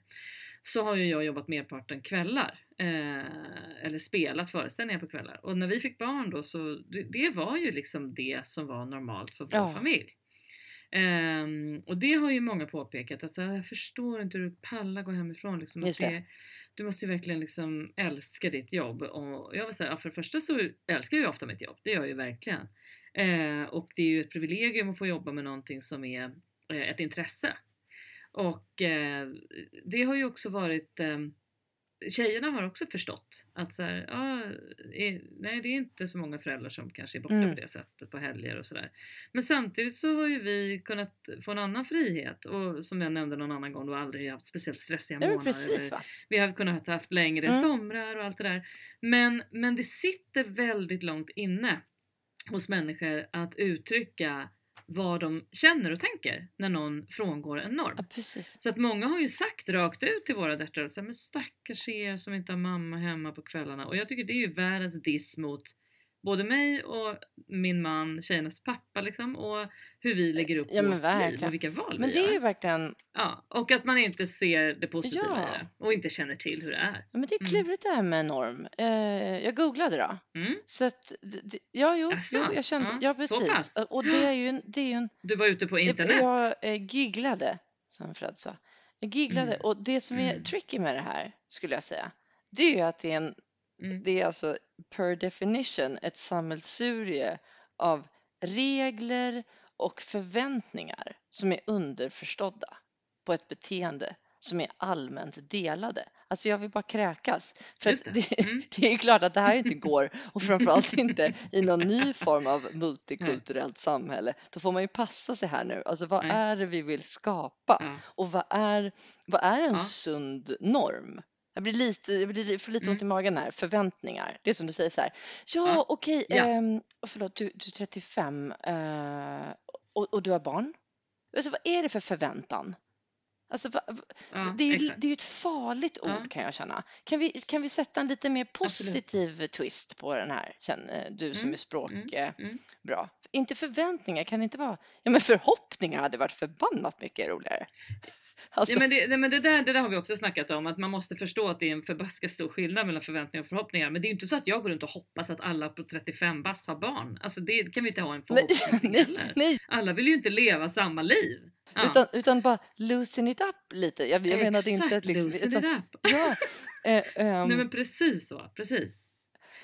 så har ju jag jobbat merparten kvällar. Eh, eller spelat föreställningar på kvällar. Och när vi fick barn då så det, det var ju liksom det som var normalt för vår Ja. familj. Ehm, och det har ju många påpekat. Alltså, jag förstår inte hur du pallar gå hemifrån. Liksom, att Just det. det, du måste ju verkligen liksom älska ditt jobb. Och jag vill säga, för det första så älskar jag ju ofta mitt jobb. Det gör jag ju verkligen. Eh, och det är ju ett privilegium att få jobba med någonting som är eh, ett intresse. Och eh, det har ju också varit eh, Tjejerna har också förstått att så här, ja, eh, nej det är inte så många föräldrar som kanske är borta Mm. på det sättet på helger och sådär. Men samtidigt så har ju vi kunnat få en annan frihet och som jag nämnde någon annan gång, då aldrig haft speciellt stressiga månader. precis vi har kunnat haft längre Mm. somrar och allt det där. Men, men det sitter väldigt långt inne hos människor att uttrycka vad de känner och tänker när någon frångår en norm. Ja. Så att många har ju sagt rakt ut till våra döttrar att men stackars er som inte har mamma hemma på kvällarna. Och jag tycker det är ju världens diss mot både mig och min man, tjejernas pappa liksom och hur vi lägger upp Ja, vårt liv och vilka val Men vi det är gör. ju verkligen, Ja, och att man inte ser det positiva Ja. i det och inte känner till hur det är. ja, men det är Mm. klurigt det här med norm. Eh, jag googlade då. Mm. Så att, ja, jo, jo, jag kände, Ja, ja, precis. Och det är ju en, det är ju en Du var ute på jag, internet? jag eh, gigglade, som Fred sa. Jag gigglade Mm. och det som är Mm. tricky med det här, skulle jag säga, det är ju att det är, en, Mm. det är alltså per definition ett sammelsurium av regler och förväntningar som är underförstådda på ett beteende som är allmänt delade. Alltså jag vill bara kräkas. För det. det, Mm. det är klart att det här inte går och framförallt inte i någon ny form av multikulturellt samhälle. Då får man ju passa sig här nu. Alltså vad är det vi vill skapa? Och vad är, vad är en Ja. sund norm? Jag blir lite, jag blir, får lite ont i magen här. Förväntningar. Det är som du säger så här. Ja, Mm. Ja. okej. Ja. och förlåt, du, du är 35 eh, och, och du har barn. Alltså, vad är det för förväntan? Alltså, vad, vad- Ja, det, är ju, det är ett farligt ord kan jag känna. Kan vi, kan vi sätta en lite mer positiv twist på den här, känner du som Mm, är språk mm, eh, mm. bra? Inte förväntningar, kan det inte vara... Ja, men förhoppningar hade varit förbannat mycket roligare. Alltså, Ja, men det, men det, där, det där har vi också snackat om, att man måste förstå att det är en förbaskat stor skillnad mellan förväntningar och förhoppningar. Men det är ju inte så att jag går runt och hoppas att alla på 35 bast har barn. Alltså det kan vi inte ha en nej, förhoppning nej, nej, Alla vill ju inte leva samma liv. Ja. utan, utan bara loosen it up lite. Jag, jag menade inte att liksom... loosen Utan, it up. ja, eh, ehm, Nej men precis så, precis.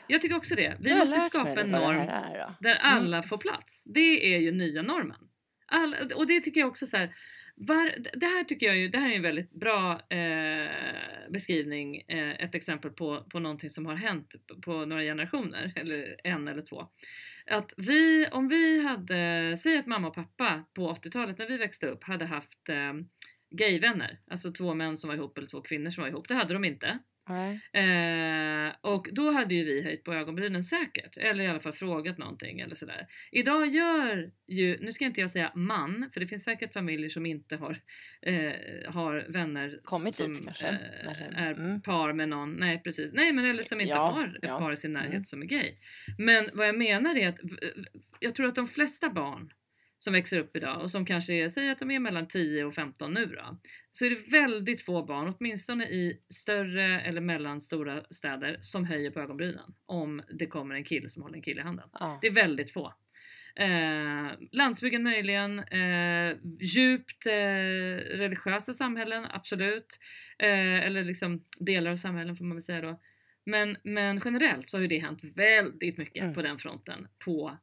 Jag tycker också det. Vi jag måste skapa en norm är där Mm. alla får plats. Det är ju nya normen. All, och det tycker jag också så här. Var, det här tycker jag ju, det här är en väldigt bra eh, beskrivning, eh, ett exempel på, på någonting som har hänt på några generationer, eller en eller två. Att vi, om vi hade, säg att mamma och pappa på 80-talet när vi växte upp hade haft eh, gayvänner, alltså två män som var ihop eller två kvinnor som var ihop. Det hade de inte. Eh, och då hade ju vi höjt på ögonbrynen säkert, eller i alla fall frågat någonting eller sådär. Idag gör ju, nu ska inte jag säga man, för det finns säkert familjer som inte har, eh, har vänner Kommit som dit kanske. eh, är Mm. par med någon, nej precis, nej men eller som inte Ja, har ett ja. par i sin närhet Mm. som är gay. Men vad jag menar är att jag tror att de flesta barn som växer upp idag och som kanske är, säg att de är mellan 10 och 15 nu då, så är det väldigt få barn, åtminstone i större eller mellanstora städer, som höjer på ögonbrynen om det kommer en kille som håller en kille i handen. Ja. Det är väldigt få. Eh, landsbygden möjligen, eh, djupt eh, religiösa samhällen, absolut. Eh, eller liksom delar av samhällen får man väl säga då. Men, men generellt så har ju det hänt väldigt mycket Mm. på den fronten på,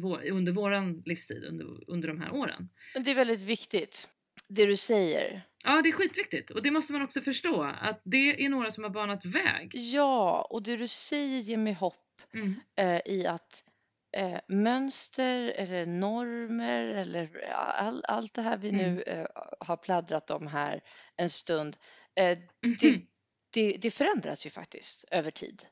vår, under våran livstid, under, under de här åren. Men det är väldigt viktigt, det du säger. Ja, det är skitviktigt och det måste man också förstå att det är några som har banat väg. Ja, och det du säger ger mig hopp Mm. eh, i att eh, mönster eller normer eller all, allt det här vi Mm. nu eh, har pladdrat om här en stund, eh, det, Mhm. det, det förändras ju faktiskt över tid.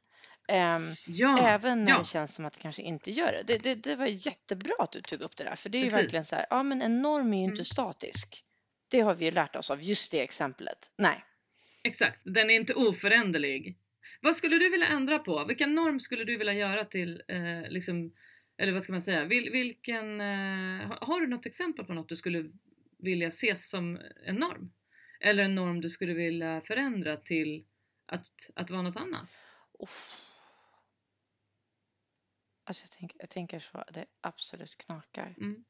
Ehm, Ja, Även när ja. det känns som att det kanske inte gör det. Det, det. det var jättebra att du tog upp det där, för det är ju Precis. verkligen så här, ja men en norm är ju inte Mm. statisk. Det har vi ju lärt oss av just det exemplet. Nej. Exakt, den är inte oföränderlig. Vad skulle du vilja ändra på? Vilken norm skulle du vilja göra till, eh, liksom, eller vad ska man säga, Vil, vilken, eh, har- har du något exempel på något du skulle vilja ses som en norm? Eller en norm du skulle vilja förändra till att, att vara något annat? Uff. Alltså jag, tänker, jag tänker så, det absolut knakar. Mm.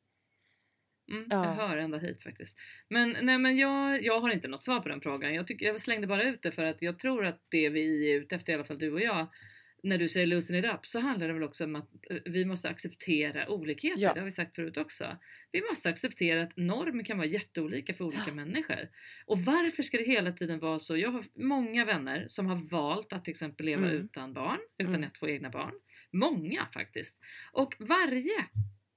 Mm, Ja. Jag hör ända hit faktiskt. Men, nej, men jag, jag har inte något svar på den frågan. Jag, tycker, jag slängde bara ut det för att jag tror att det vi är ute efter, i alla fall du och jag, när du säger loosen it up så handlar det väl också om att eh, vi måste acceptera olikheter. Ja. Det har vi sagt förut också. Vi måste acceptera att normer kan vara jätteolika för olika Ja. människor. Och varför ska det hela tiden vara så? Jag har många vänner som har valt att till exempel leva Mm. utan barn, utan Mm. att få egna barn. Många faktiskt. Och varje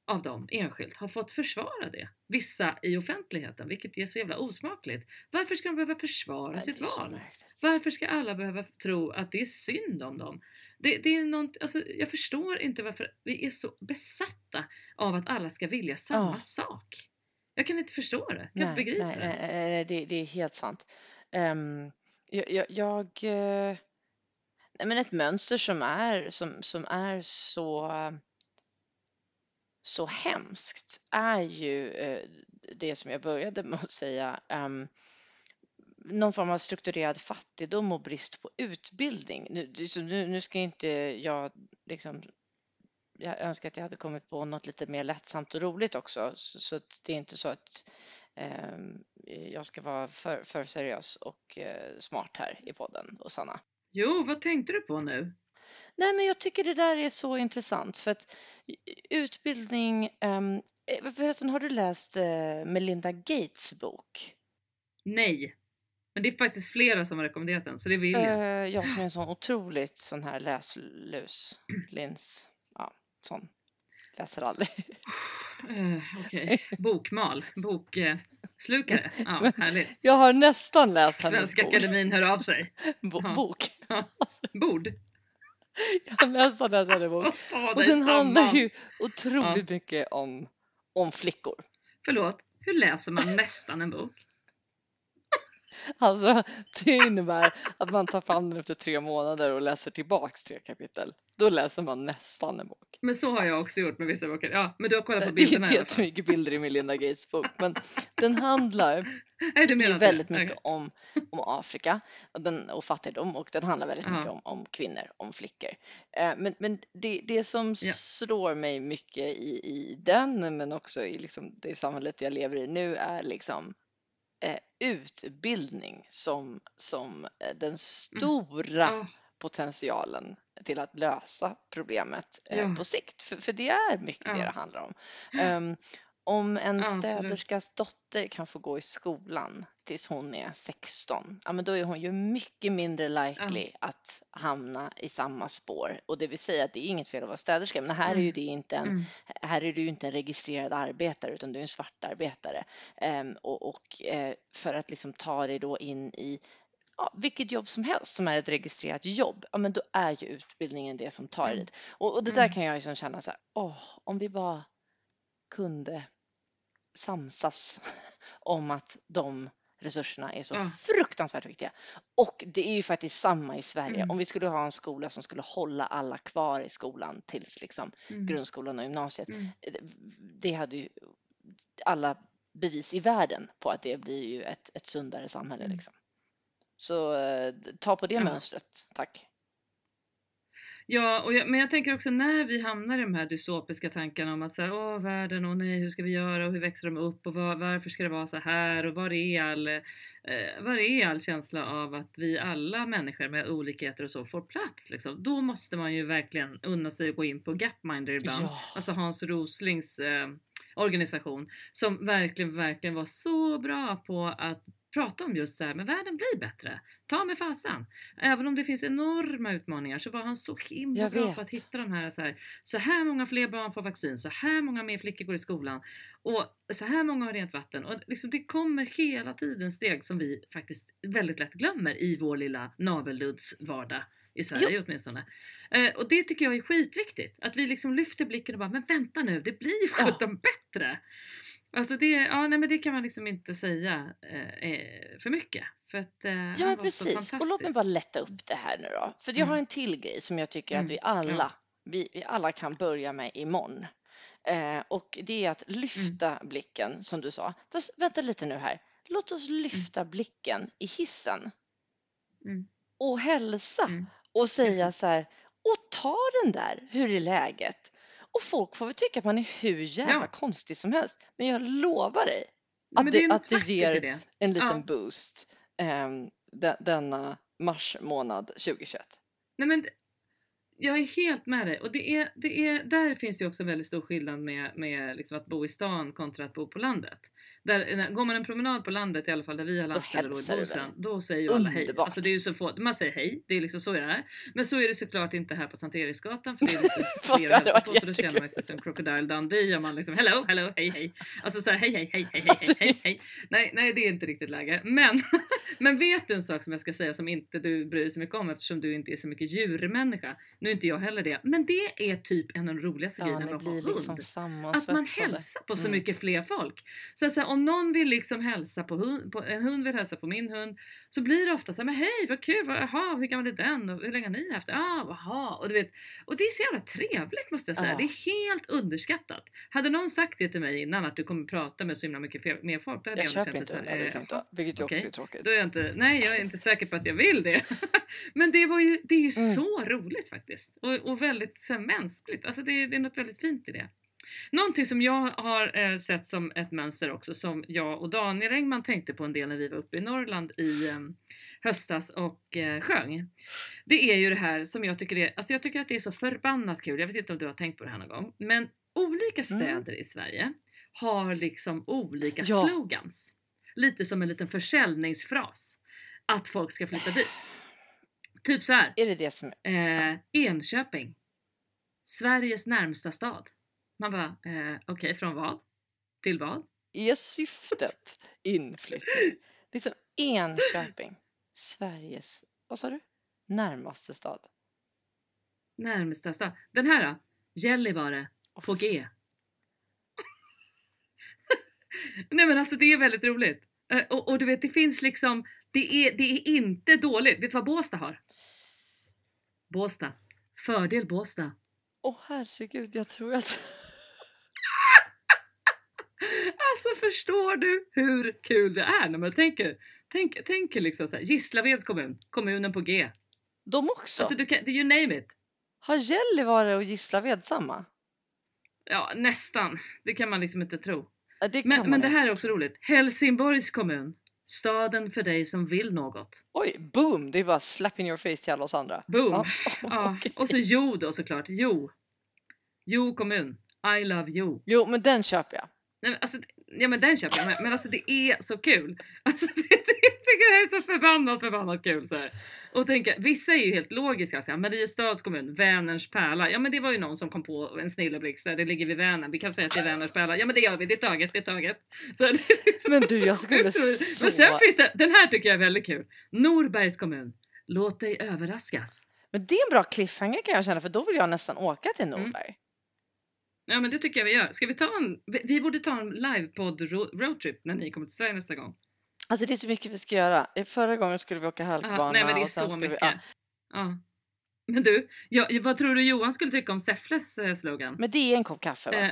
av dem enskilt har fått försvara det. Vissa i offentligheten, vilket är så jävla osmakligt. Varför ska de behöva försvara sitt val? Varför ska alla behöva tro att det är synd om dem? Det, det är något, alltså, jag förstår inte varför vi är så besatta av att alla ska vilja samma Ja. sak. Jag kan inte förstå det. Jag kan inte Nej, begripa nej, det. nej, det, det är helt sant. Ehm, jag, jag, jag eh, nej, men ett mönster som är, som, som är så, så hemskt är ju eh, det som jag började med att säga, um, någon form av strukturerad fattigdom och brist på utbildning. Nu, så nu, nu ska inte jag liksom jag önskar att jag hade kommit på något lite mer lättsamt och roligt också, så, så att det är inte så att eh, jag ska vara för, för seriös och eh, smart här i podden och Sanna. Jo, vad tänkte du på nu? Nej, men jag tycker det där är så intressant för att utbildning, um, förresten har du läst eh, Melinda Gates bok? Nej. Men det är faktiskt flera som har rekommenderat den, så det vill jag. Eh, jag som är en sån otroligt sån här läslus, lins, ja, sån, läser aldrig. Eh, Okej, bokmal, bokslukare. Ja, härligt. Jag har nästan läst hennes Svenska bok. Akademin hör av sig. Bo- Ja. bok. Bord. Jag har nästan läst hennes bok. Ta Och den handlar ju otroligt mycket om, om flickor. Förlåt, hur läser man nästan en bok? Alltså det innebär att man tar fram den efter tre månader och läser tillbaks tre kapitel. Då läser man nästan en bok. Men så har jag också gjort med vissa böcker. Ja, men du har kollat på Det är bilderna i alla fall. jättemycket bilder i Melinda Gates bok, men den handlar Nej, du menar inte väldigt det? mycket om, om Afrika och, den, och fattigdom och den handlar väldigt Ja. mycket om, om kvinnor, om flickor. Eh, men men det, det som slår mig mycket i, i den, men också i liksom det samhället jag lever i nu, är liksom eh, utbildning som, som eh, den stora Ja, potentialen till att lösa problemet eh, Ja. på sikt. För, för det är mycket det Ja. det handlar om. Ehm, om en Ja, absolut. städerskas dotter kan få gå i skolan tills hon är 16, ja, men då är hon ju mycket mindre likely att hamna i samma spår. Och det vill säga att det är inget fel att vara städerska, men här är ju Mm. det inte en, mm, här är du ju inte en registrerad arbetare utan du är en svartarbetare. Ehm, och och eh, för att liksom ta dig då in i ja, vilket jobb som helst som är ett registrerat jobb, ja men då är ju utbildningen det som tar Mm. dit. Och, och det där Mm. kan jag liksom känna så här, åh, om vi bara kunde samsas om att de resurserna är så Ja. fruktansvärt viktiga. Och det är ju faktiskt samma i Sverige. Mm. Om vi skulle ha en skola som skulle hålla alla kvar i skolan tills liksom Mm. grundskolan och gymnasiet. Mm. Det hade ju alla bevis i världen på att det blir ju ett, ett sundare samhälle. Mm. Liksom. Så eh, ta på det Ja. mönstret, tack. Ja, och jag, men jag tänker också när vi hamnar i de här dystopiska tankarna om att säga åh världen, åh nej, hur ska vi göra och hur växer de upp och var, varför ska det vara så här och var är all, eh, var är all känsla av att vi alla människor med olikheter och så får plats liksom. Då måste man ju verkligen unna sig att gå in på Gapminder ibland. Ja. Alltså Hans Roslings eh, organisation som verkligen, verkligen var så bra på att prata om just så här, men världen blir bättre. Ta med fasen. Även om det finns enorma utmaningar så var han så himla bra på att hitta de här så, här så här många fler barn får vaccin, så här många mer flickor går i skolan och så här många har rent vatten. Och liksom, det kommer hela tiden steg som vi faktiskt väldigt lätt glömmer i vår lilla navelludds vardag i Sverige åtminstone. Eh, och det tycker jag är skitviktigt. Att vi liksom lyfter blicken och bara, men vänta nu, det blir ju Ja. bättre. Alltså det, ja, nej, men det kan man liksom inte säga eh, eh, för mycket. För att, eh, Ja, precis. Och låt mig bara lätta upp det här nu då. För jag har Mm. en till grej som jag tycker Mm. att vi alla, Ja. vi, vi alla kan börja med imorgon. Eh, och det är att lyfta Mm. blicken, som du sa. Fast vänta lite nu här. Låt oss lyfta blicken i hissen Mm. och hälsa Mm. och säga så här. Och ta den där, hur är läget? Och folk får väl tycka att man är hur jävla Ja. konstig som helst. Men jag lovar dig att det det, att det ger det. en liten Ja. boost um, denna mars månad 2021. Nej men jag är helt med dig. Och det är, det är, där finns det också en väldigt stor skillnad med, med liksom att bo i stan kontra att bo på landet. Där, går man en promenad på landet, i alla fall där vi har landställe då då säger ju alla hej. Alltså det är ju så få, man säger hej, det är liksom så det är. Men så är det såklart inte här på Sankt Eriksgatan för det är lite Fast det hade varit på, så då känner man sig som Crocodile Dundee och man liksom hello, hello, hej, hej. Alltså så här, hej, hej, hej, hej, hej, hej, hej. Nej, nej, det är inte riktigt läge. Men, men vet du en sak som jag ska säga som inte du bryr dig så mycket om eftersom du inte är så mycket djurmänniska? Nu är inte jag heller det. Men det är typ en av de roligaste Ja, grejerna med att ha blir hund. liksom Att man hälsar på så Mm. mycket fler folk. Så, här, om någon vill liksom hälsa på, hund, på en hund vill hälsa på min hund så blir det ofta så här, men hej vad kul, vad, jaha, hur gammal är den och hur länge har ni haft det? Ah, och du vet, och det är så jävla trevligt måste jag säga. Ja. Det är helt underskattat. Hade någon sagt det till mig innan att du kommer prata med så himla mycket mer folk, då hade Jag jag, köper inte där eh, liksom då, vilket ju också är tråkigt. då är jag inte, nej jag är inte säker på att jag vill det. Men det, var ju, det är ju Mm. så roligt faktiskt. Och, och väldigt så här, mänskligt. Alltså det, det är något väldigt fint i det. Någonting som jag har eh, sett som ett mönster också som jag och Daniel Engman tänkte på en del när vi var uppe i Norrland i eh, höstas och eh, sjöng. Det är ju det här som jag tycker är, alltså jag tycker att det är så förbannat kul. Jag vet inte om du har tänkt på det här någon gång. Men olika Mm. städer i Sverige har liksom olika Ja. slogans. Lite som en liten försäljningsfras. Att folk ska flytta dit. Typ så här. Är det det som Eh, Enköping. Sveriges närmsta stad. Man bara, eh, okej från vad? Till vad? är syftet inflyttning? Liksom Enköping, Sveriges, vad sa du? Närmaste stad. Närmsta stad. Den här då? Gällivare. På G. Nej men alltså det är väldigt roligt. Eh, och, och du vet det finns liksom, det är, det är inte dåligt. Vet du vad Båstad har? Båstad. Fördel Båstad. Åh herregud, jag tror att... Alltså förstår du hur kul det är när man tänker, tänk, tänker liksom så här, Gislaveds kommun, kommunen på G. De också? Alltså du kan, you name it. Har Gällivare och Gislaved samma? Ja nästan, det kan man liksom inte tro. Ja, det Men, men det här är också roligt. Helsingborgs kommun, staden för dig som vill något. Oj, boom! Det är bara slap in your face till alla oss andra. Boom! Ja, Ja, okej. och så Jo då såklart, Jo. Jo kommun, I love you. Jo, men den köper jag. Nej, men alltså, ja men den köper jag med, men alltså det är så kul. Alltså, det, det, jag tycker det är så förbannat förbannat kul så här. Och tänka, vissa är ju helt logiska, så här, Mariestads kommun, Vänerns pärla. Ja men det var ju någon som kom på en snilleblixt där det ligger vid Vänern. Vi kan säga att det är Vänerns pärla. Ja men det gör vi, det är taget, det är taget. Så, liksom Men du, jag skulle så... Men sen finns det, den här tycker jag är väldigt kul. Norbergs kommun, låt dig överraskas. Men det är en bra cliffhanger kan jag känna för då vill jag nästan åka till Mm. Norberg. Ja men det tycker jag vi gör. Ska vi ta en, vi, borde ta en livepodd ro- roadtrip när ni kommer till Sverige nästa gång. Alltså det är så mycket vi ska göra. Förra gången skulle vi åka halkbana nej men det är så mycket. vi... Ja. Ja. Men du, ja, vad tror du Johan skulle tycka om Säffles eh, slogan? Men det är en kopp kaffe va? Eh,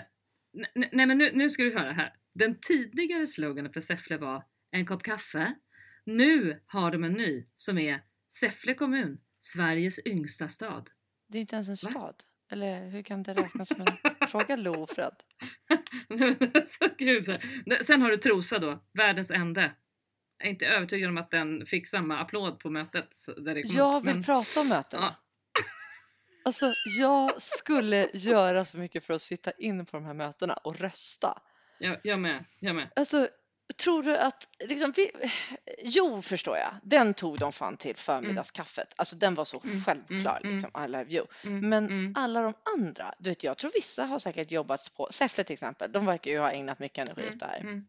n- n- nej men nu, nu ska du höra här. Den tidigare sloganen för Säffle var en kopp kaffe. Nu har de en ny som är Säffle kommun, Sveriges yngsta stad. Det är inte ens en stad. Eller hur kan det räknas som en... Fråga Lo Fred. så kul, så här. Sen har du Trosa då, världens ände. Jag är inte övertygad om att den fick samma applåd på mötet. Där det kom Jag upp, vill men- prata om mötena. Ja. Alltså jag skulle göra så mycket för att sitta in på de här mötena och rösta. Jag, jag med, jag med. Alltså tror du att, liksom, vi, jo förstår jag, den tog de fan till förmiddagskaffet. Alltså den var så Mm, självklar mm, liksom, I love you. Mm, Men mm. alla de andra, du vet jag tror vissa har säkert jobbat på, Säffle till exempel, de verkar ju ha ägnat mycket energi åt det här.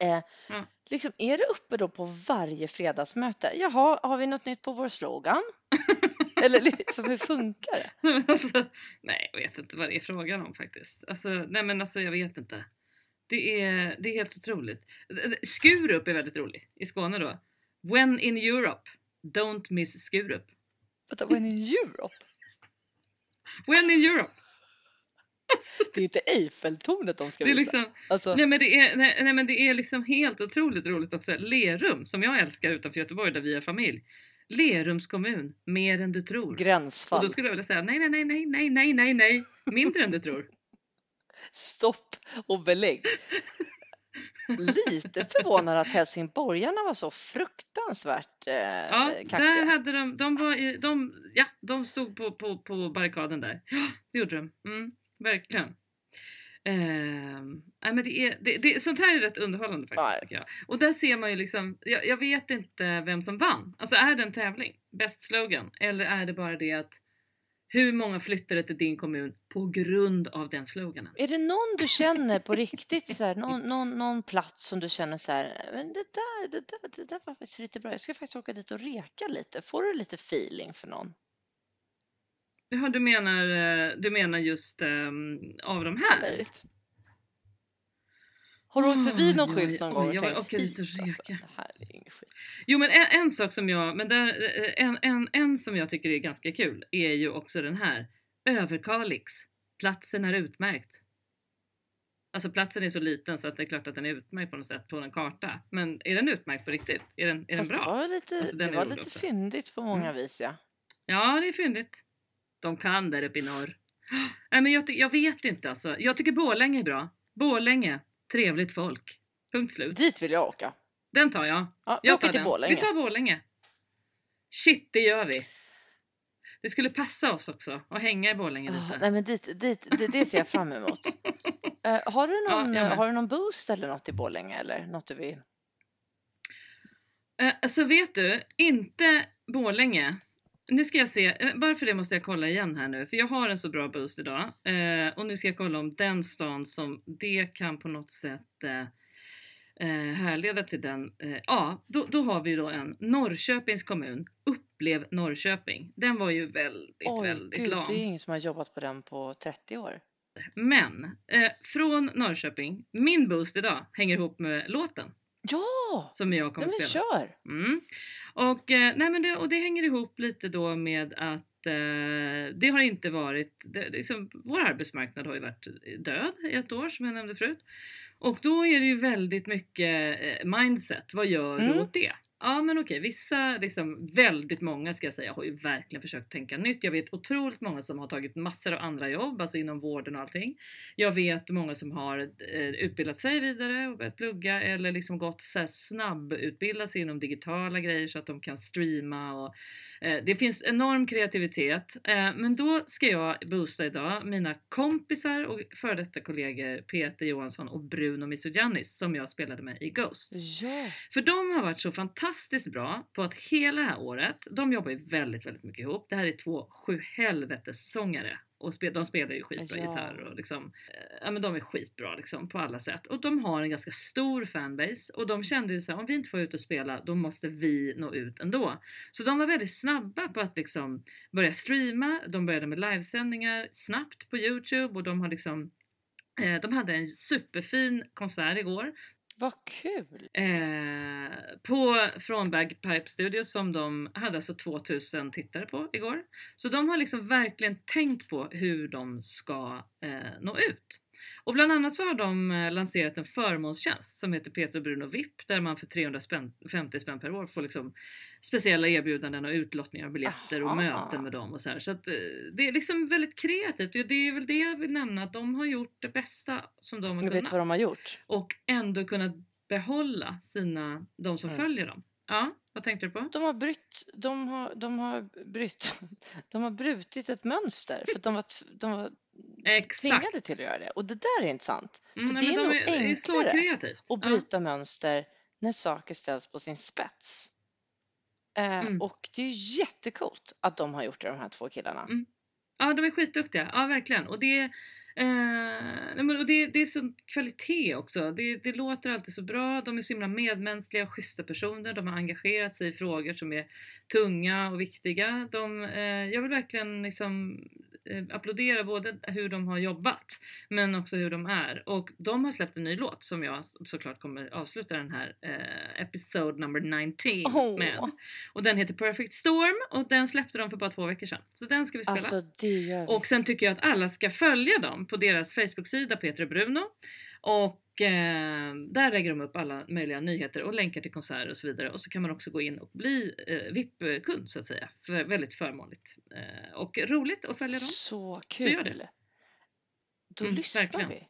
Mm. Eh, Ja. liksom, är det uppe då på varje fredagsmöte? Jaha, har vi något nytt på vår slogan? Eller liksom, hur funkar det? Alltså, nej, jag vet inte vad det är frågan om faktiskt. Alltså, nej men alltså jag vet inte. Det är, det är helt otroligt. Skurup är väldigt rolig i Skåne då. When in Europe, don't miss Skurup. Vänta, when in Europe? When in Europe! Det är inte Eiffeltornet de ska visa. liksom, Alltså, nej, men det är, nej, nej men det är liksom helt otroligt roligt också. Lerum, som jag älskar utanför Göteborg där vi är familj. Lerums kommun, mer än du tror. Och gränsfall. då skulle jag vilja säga nej, nej, nej, nej, nej, nej, nej, nej, mindre än du tror. Stopp och belägg. Lite förvånad att helsingborgarna var så fruktansvärt eh, Ja, kaxiga. där hade de, de var i, de, ja, de stod på, på, på barrikaden där. Ja, det gjorde de. Mm, verkligen. Nej, men det är, det, det, sånt här är rätt underhållande faktiskt jag. Och där ser man ju liksom, jag, jag vet inte vem som vann. Alltså är det en tävling? Bäst slogan? Eller är det bara det att hur många flyttade till din kommun på grund av den sloganen? Är det någon du känner på riktigt, så här, någon, någon, någon plats som du känner så här, men det där, det, där, det där var faktiskt lite bra, jag ska faktiskt åka dit och reka lite. Får du lite feeling för någon? Ja, du menar, eh, du menar just ehm, av de här? Möjligt. Har du åkt förbi någon Oj, skylt någon gång och jag tänkt hit alltså, reka." det här är ingen skit. Jo men en, en sak som jag, men där, eh, en, en, en som jag tycker är ganska kul är ju också den här. Överkalix. Platsen är utmärkt. Alltså platsen är så liten så att det är klart att den är utmärkt på något sätt på en karta. Men är den utmärkt på riktigt? Är den, är den Fast det bra? var lite, Alltså, det var lite också. fyndigt på många Mm. vis ja. Ja, det är fyndigt. De kan där uppe i norr. Nej men jag, jag vet inte alltså. Jag tycker Borlänge är bra. Borlänge, trevligt folk. Punkt slut. Dit vill jag åka. Den tar jag. Ja, Jag tar den. Borlänge. Vi tar Borlänge. Shit, det gör vi. Det skulle passa oss också att hänga i Borlänge Ah, lite. nej men dit, dit, det, det ser jag fram emot. Eh, har, du någon, Ja, har du någon boost eller något i Borlänge eller något du vill? Eh, Alltså vet du, inte Borlänge. Nu ska jag se, eh, bara för det måste jag kolla igen här nu, för jag har en så bra boost idag. Eh, och nu ska jag kolla om den stan som det kan på något sätt eh, eh, härleda till den. Eh, ja, då, då har vi då en Norrköpings kommun. Upplev Norrköping. Den var ju väldigt, Oj, väldigt gud, lam. det är ingen som har jobbat på den på 30 år. Men eh, från Norrköping, min boost idag hänger ihop med låten Ja! som jag Nej, kommer men att spela. kör! Mm. Och, eh, nej men det, och det hänger ihop lite då med att eh, det har inte varit, det, liksom, vår arbetsmarknad har ju varit död i ett år som jag nämnde förut. Och då är det ju väldigt mycket eh, mindset, vad gör du Mm. åt det? Ja men okej, vissa, liksom väldigt många ska jag säga, har ju verkligen försökt tänka nytt. Jag vet otroligt många som har tagit massor av andra jobb, alltså inom vården och allting. Jag vet många som har eh, utbildat sig vidare och börjat plugga eller liksom gått så här snabbutbildat sig inom digitala grejer så att de kan streama och det finns enorm kreativitet, eh, men då ska jag boosta idag mina kompisar och före detta kollegor Peter Johansson och Bruno Misugiannis som jag spelade med i Ghost. Ja. För de har varit så fantastiskt bra på att hela det här året, de jobbar ju väldigt, väldigt mycket ihop. Det här är två sjuhelvetes sångare och spel, de spelar ju skitbra Ja. gitarr och liksom, eh, ja men de är skitbra liksom på alla sätt. Och de har en ganska stor fanbase och de kände ju så här, om vi inte får ut och spela då måste vi nå ut ändå. Så de var väldigt snabba på att liksom börja streama, de började med livesändningar snabbt på Youtube och de har liksom eh, de hade en superfin konsert igår vad kul! Eh, på, från Pipe Studios som de hade alltså 2000 tittare på igår. Så de har liksom verkligen tänkt på hur de ska eh, nå ut. Och bland annat så har de eh, lanserat en förmånstjänst som heter Peter och Bruno VIP där man för 350 spänn per år får liksom speciella erbjudanden och utlottningar av biljetter och Aha. möten med dem och så här. Så att eh, det är liksom väldigt kreativt och det är väl det jag vill nämna att de har gjort det bästa som de har Jag vet kunnat vad de har gjort. och ändå kunnat behålla sina, de som Mm. följer dem. Ja, vad tänkte du på? De har brytt, de har, de har brytt, de har brutit ett mönster för de var, de var Exakt! tvingade till att göra det. Och det där är intressant. Mm, för det är nog de är, är enklare kreativt. att Ja. bryta mönster när saker ställs på sin spets. Eh, Mm. Och det är ju jättekult att de har gjort det, de här två killarna. Mm. Ja, de är skitduktiga. Ja, verkligen. Och det, nej, men- och det, det är sån kvalitet också. Det, det låter alltid så bra. De är så himla medmänskliga och schyssta personer. De har engagerat sig i frågor som är tunga och viktiga. De, eh, jag vill verkligen liksom, eh, applådera både hur de har jobbat men också hur de är. Och de har släppt en ny låt som jag så- såklart kommer avsluta den här eh, episode number 19 Åh. med. Och den heter Perfect Storm och den släppte de för bara två veckor sedan. Så den ska vi spela. Alltså. Och sen tycker jag att alla ska följa dem på deras Facebook-sida Peter och Bruno. Och eh, där lägger de upp alla möjliga nyheter och länkar till konserter och så vidare. Och så kan man också gå in och bli eh, VIP-kund så att säga. För, väldigt förmånligt. Eh, och roligt att följa dem. Så gör kul! det. Då Mm, lyssnar verkligen. vi.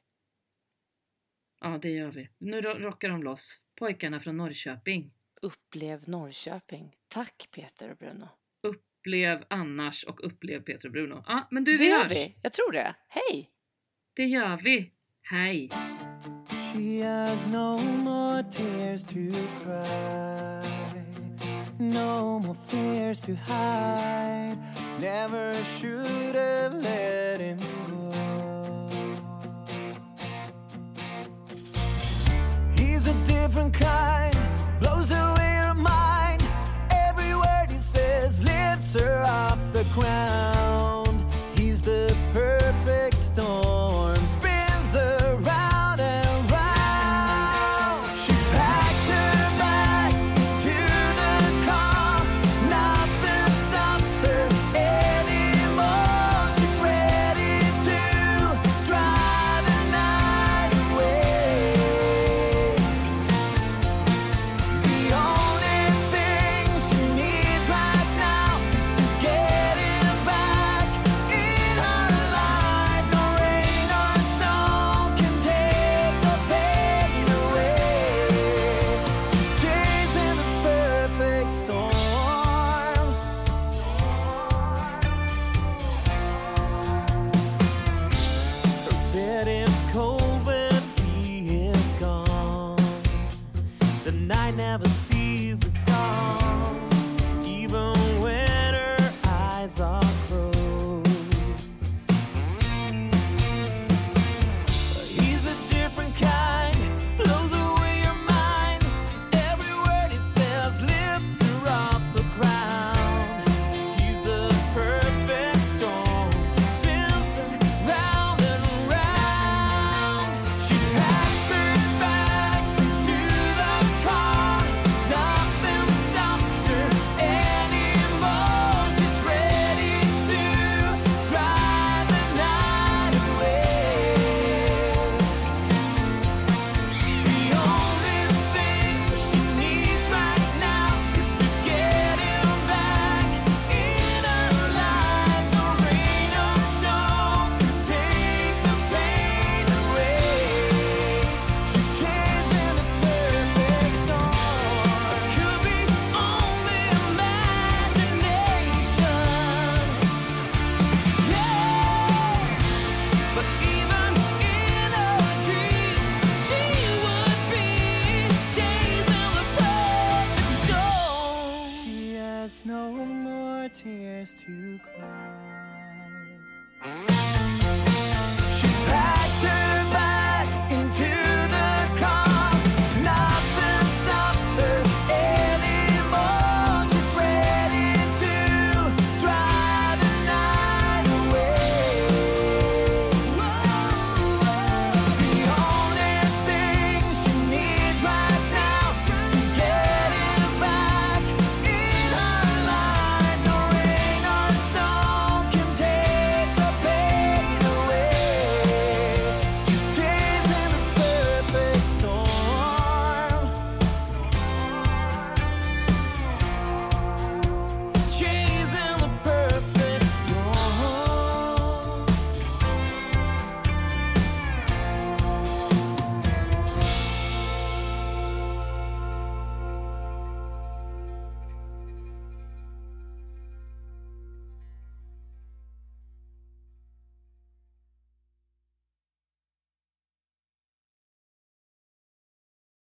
Ja det gör vi. Nu ro- rockar de loss. Pojkarna från Norrköping. Upplev Norrköping. Tack Peter och Bruno. Upplev annars och upplev Peter och Bruno. Ja men du det vi gör vi. Jag tror det. Hej! Det gör vi. Hej! She has no more tears to cry, no more fears to hide. Never should have let him go. He's a different kind, blows away.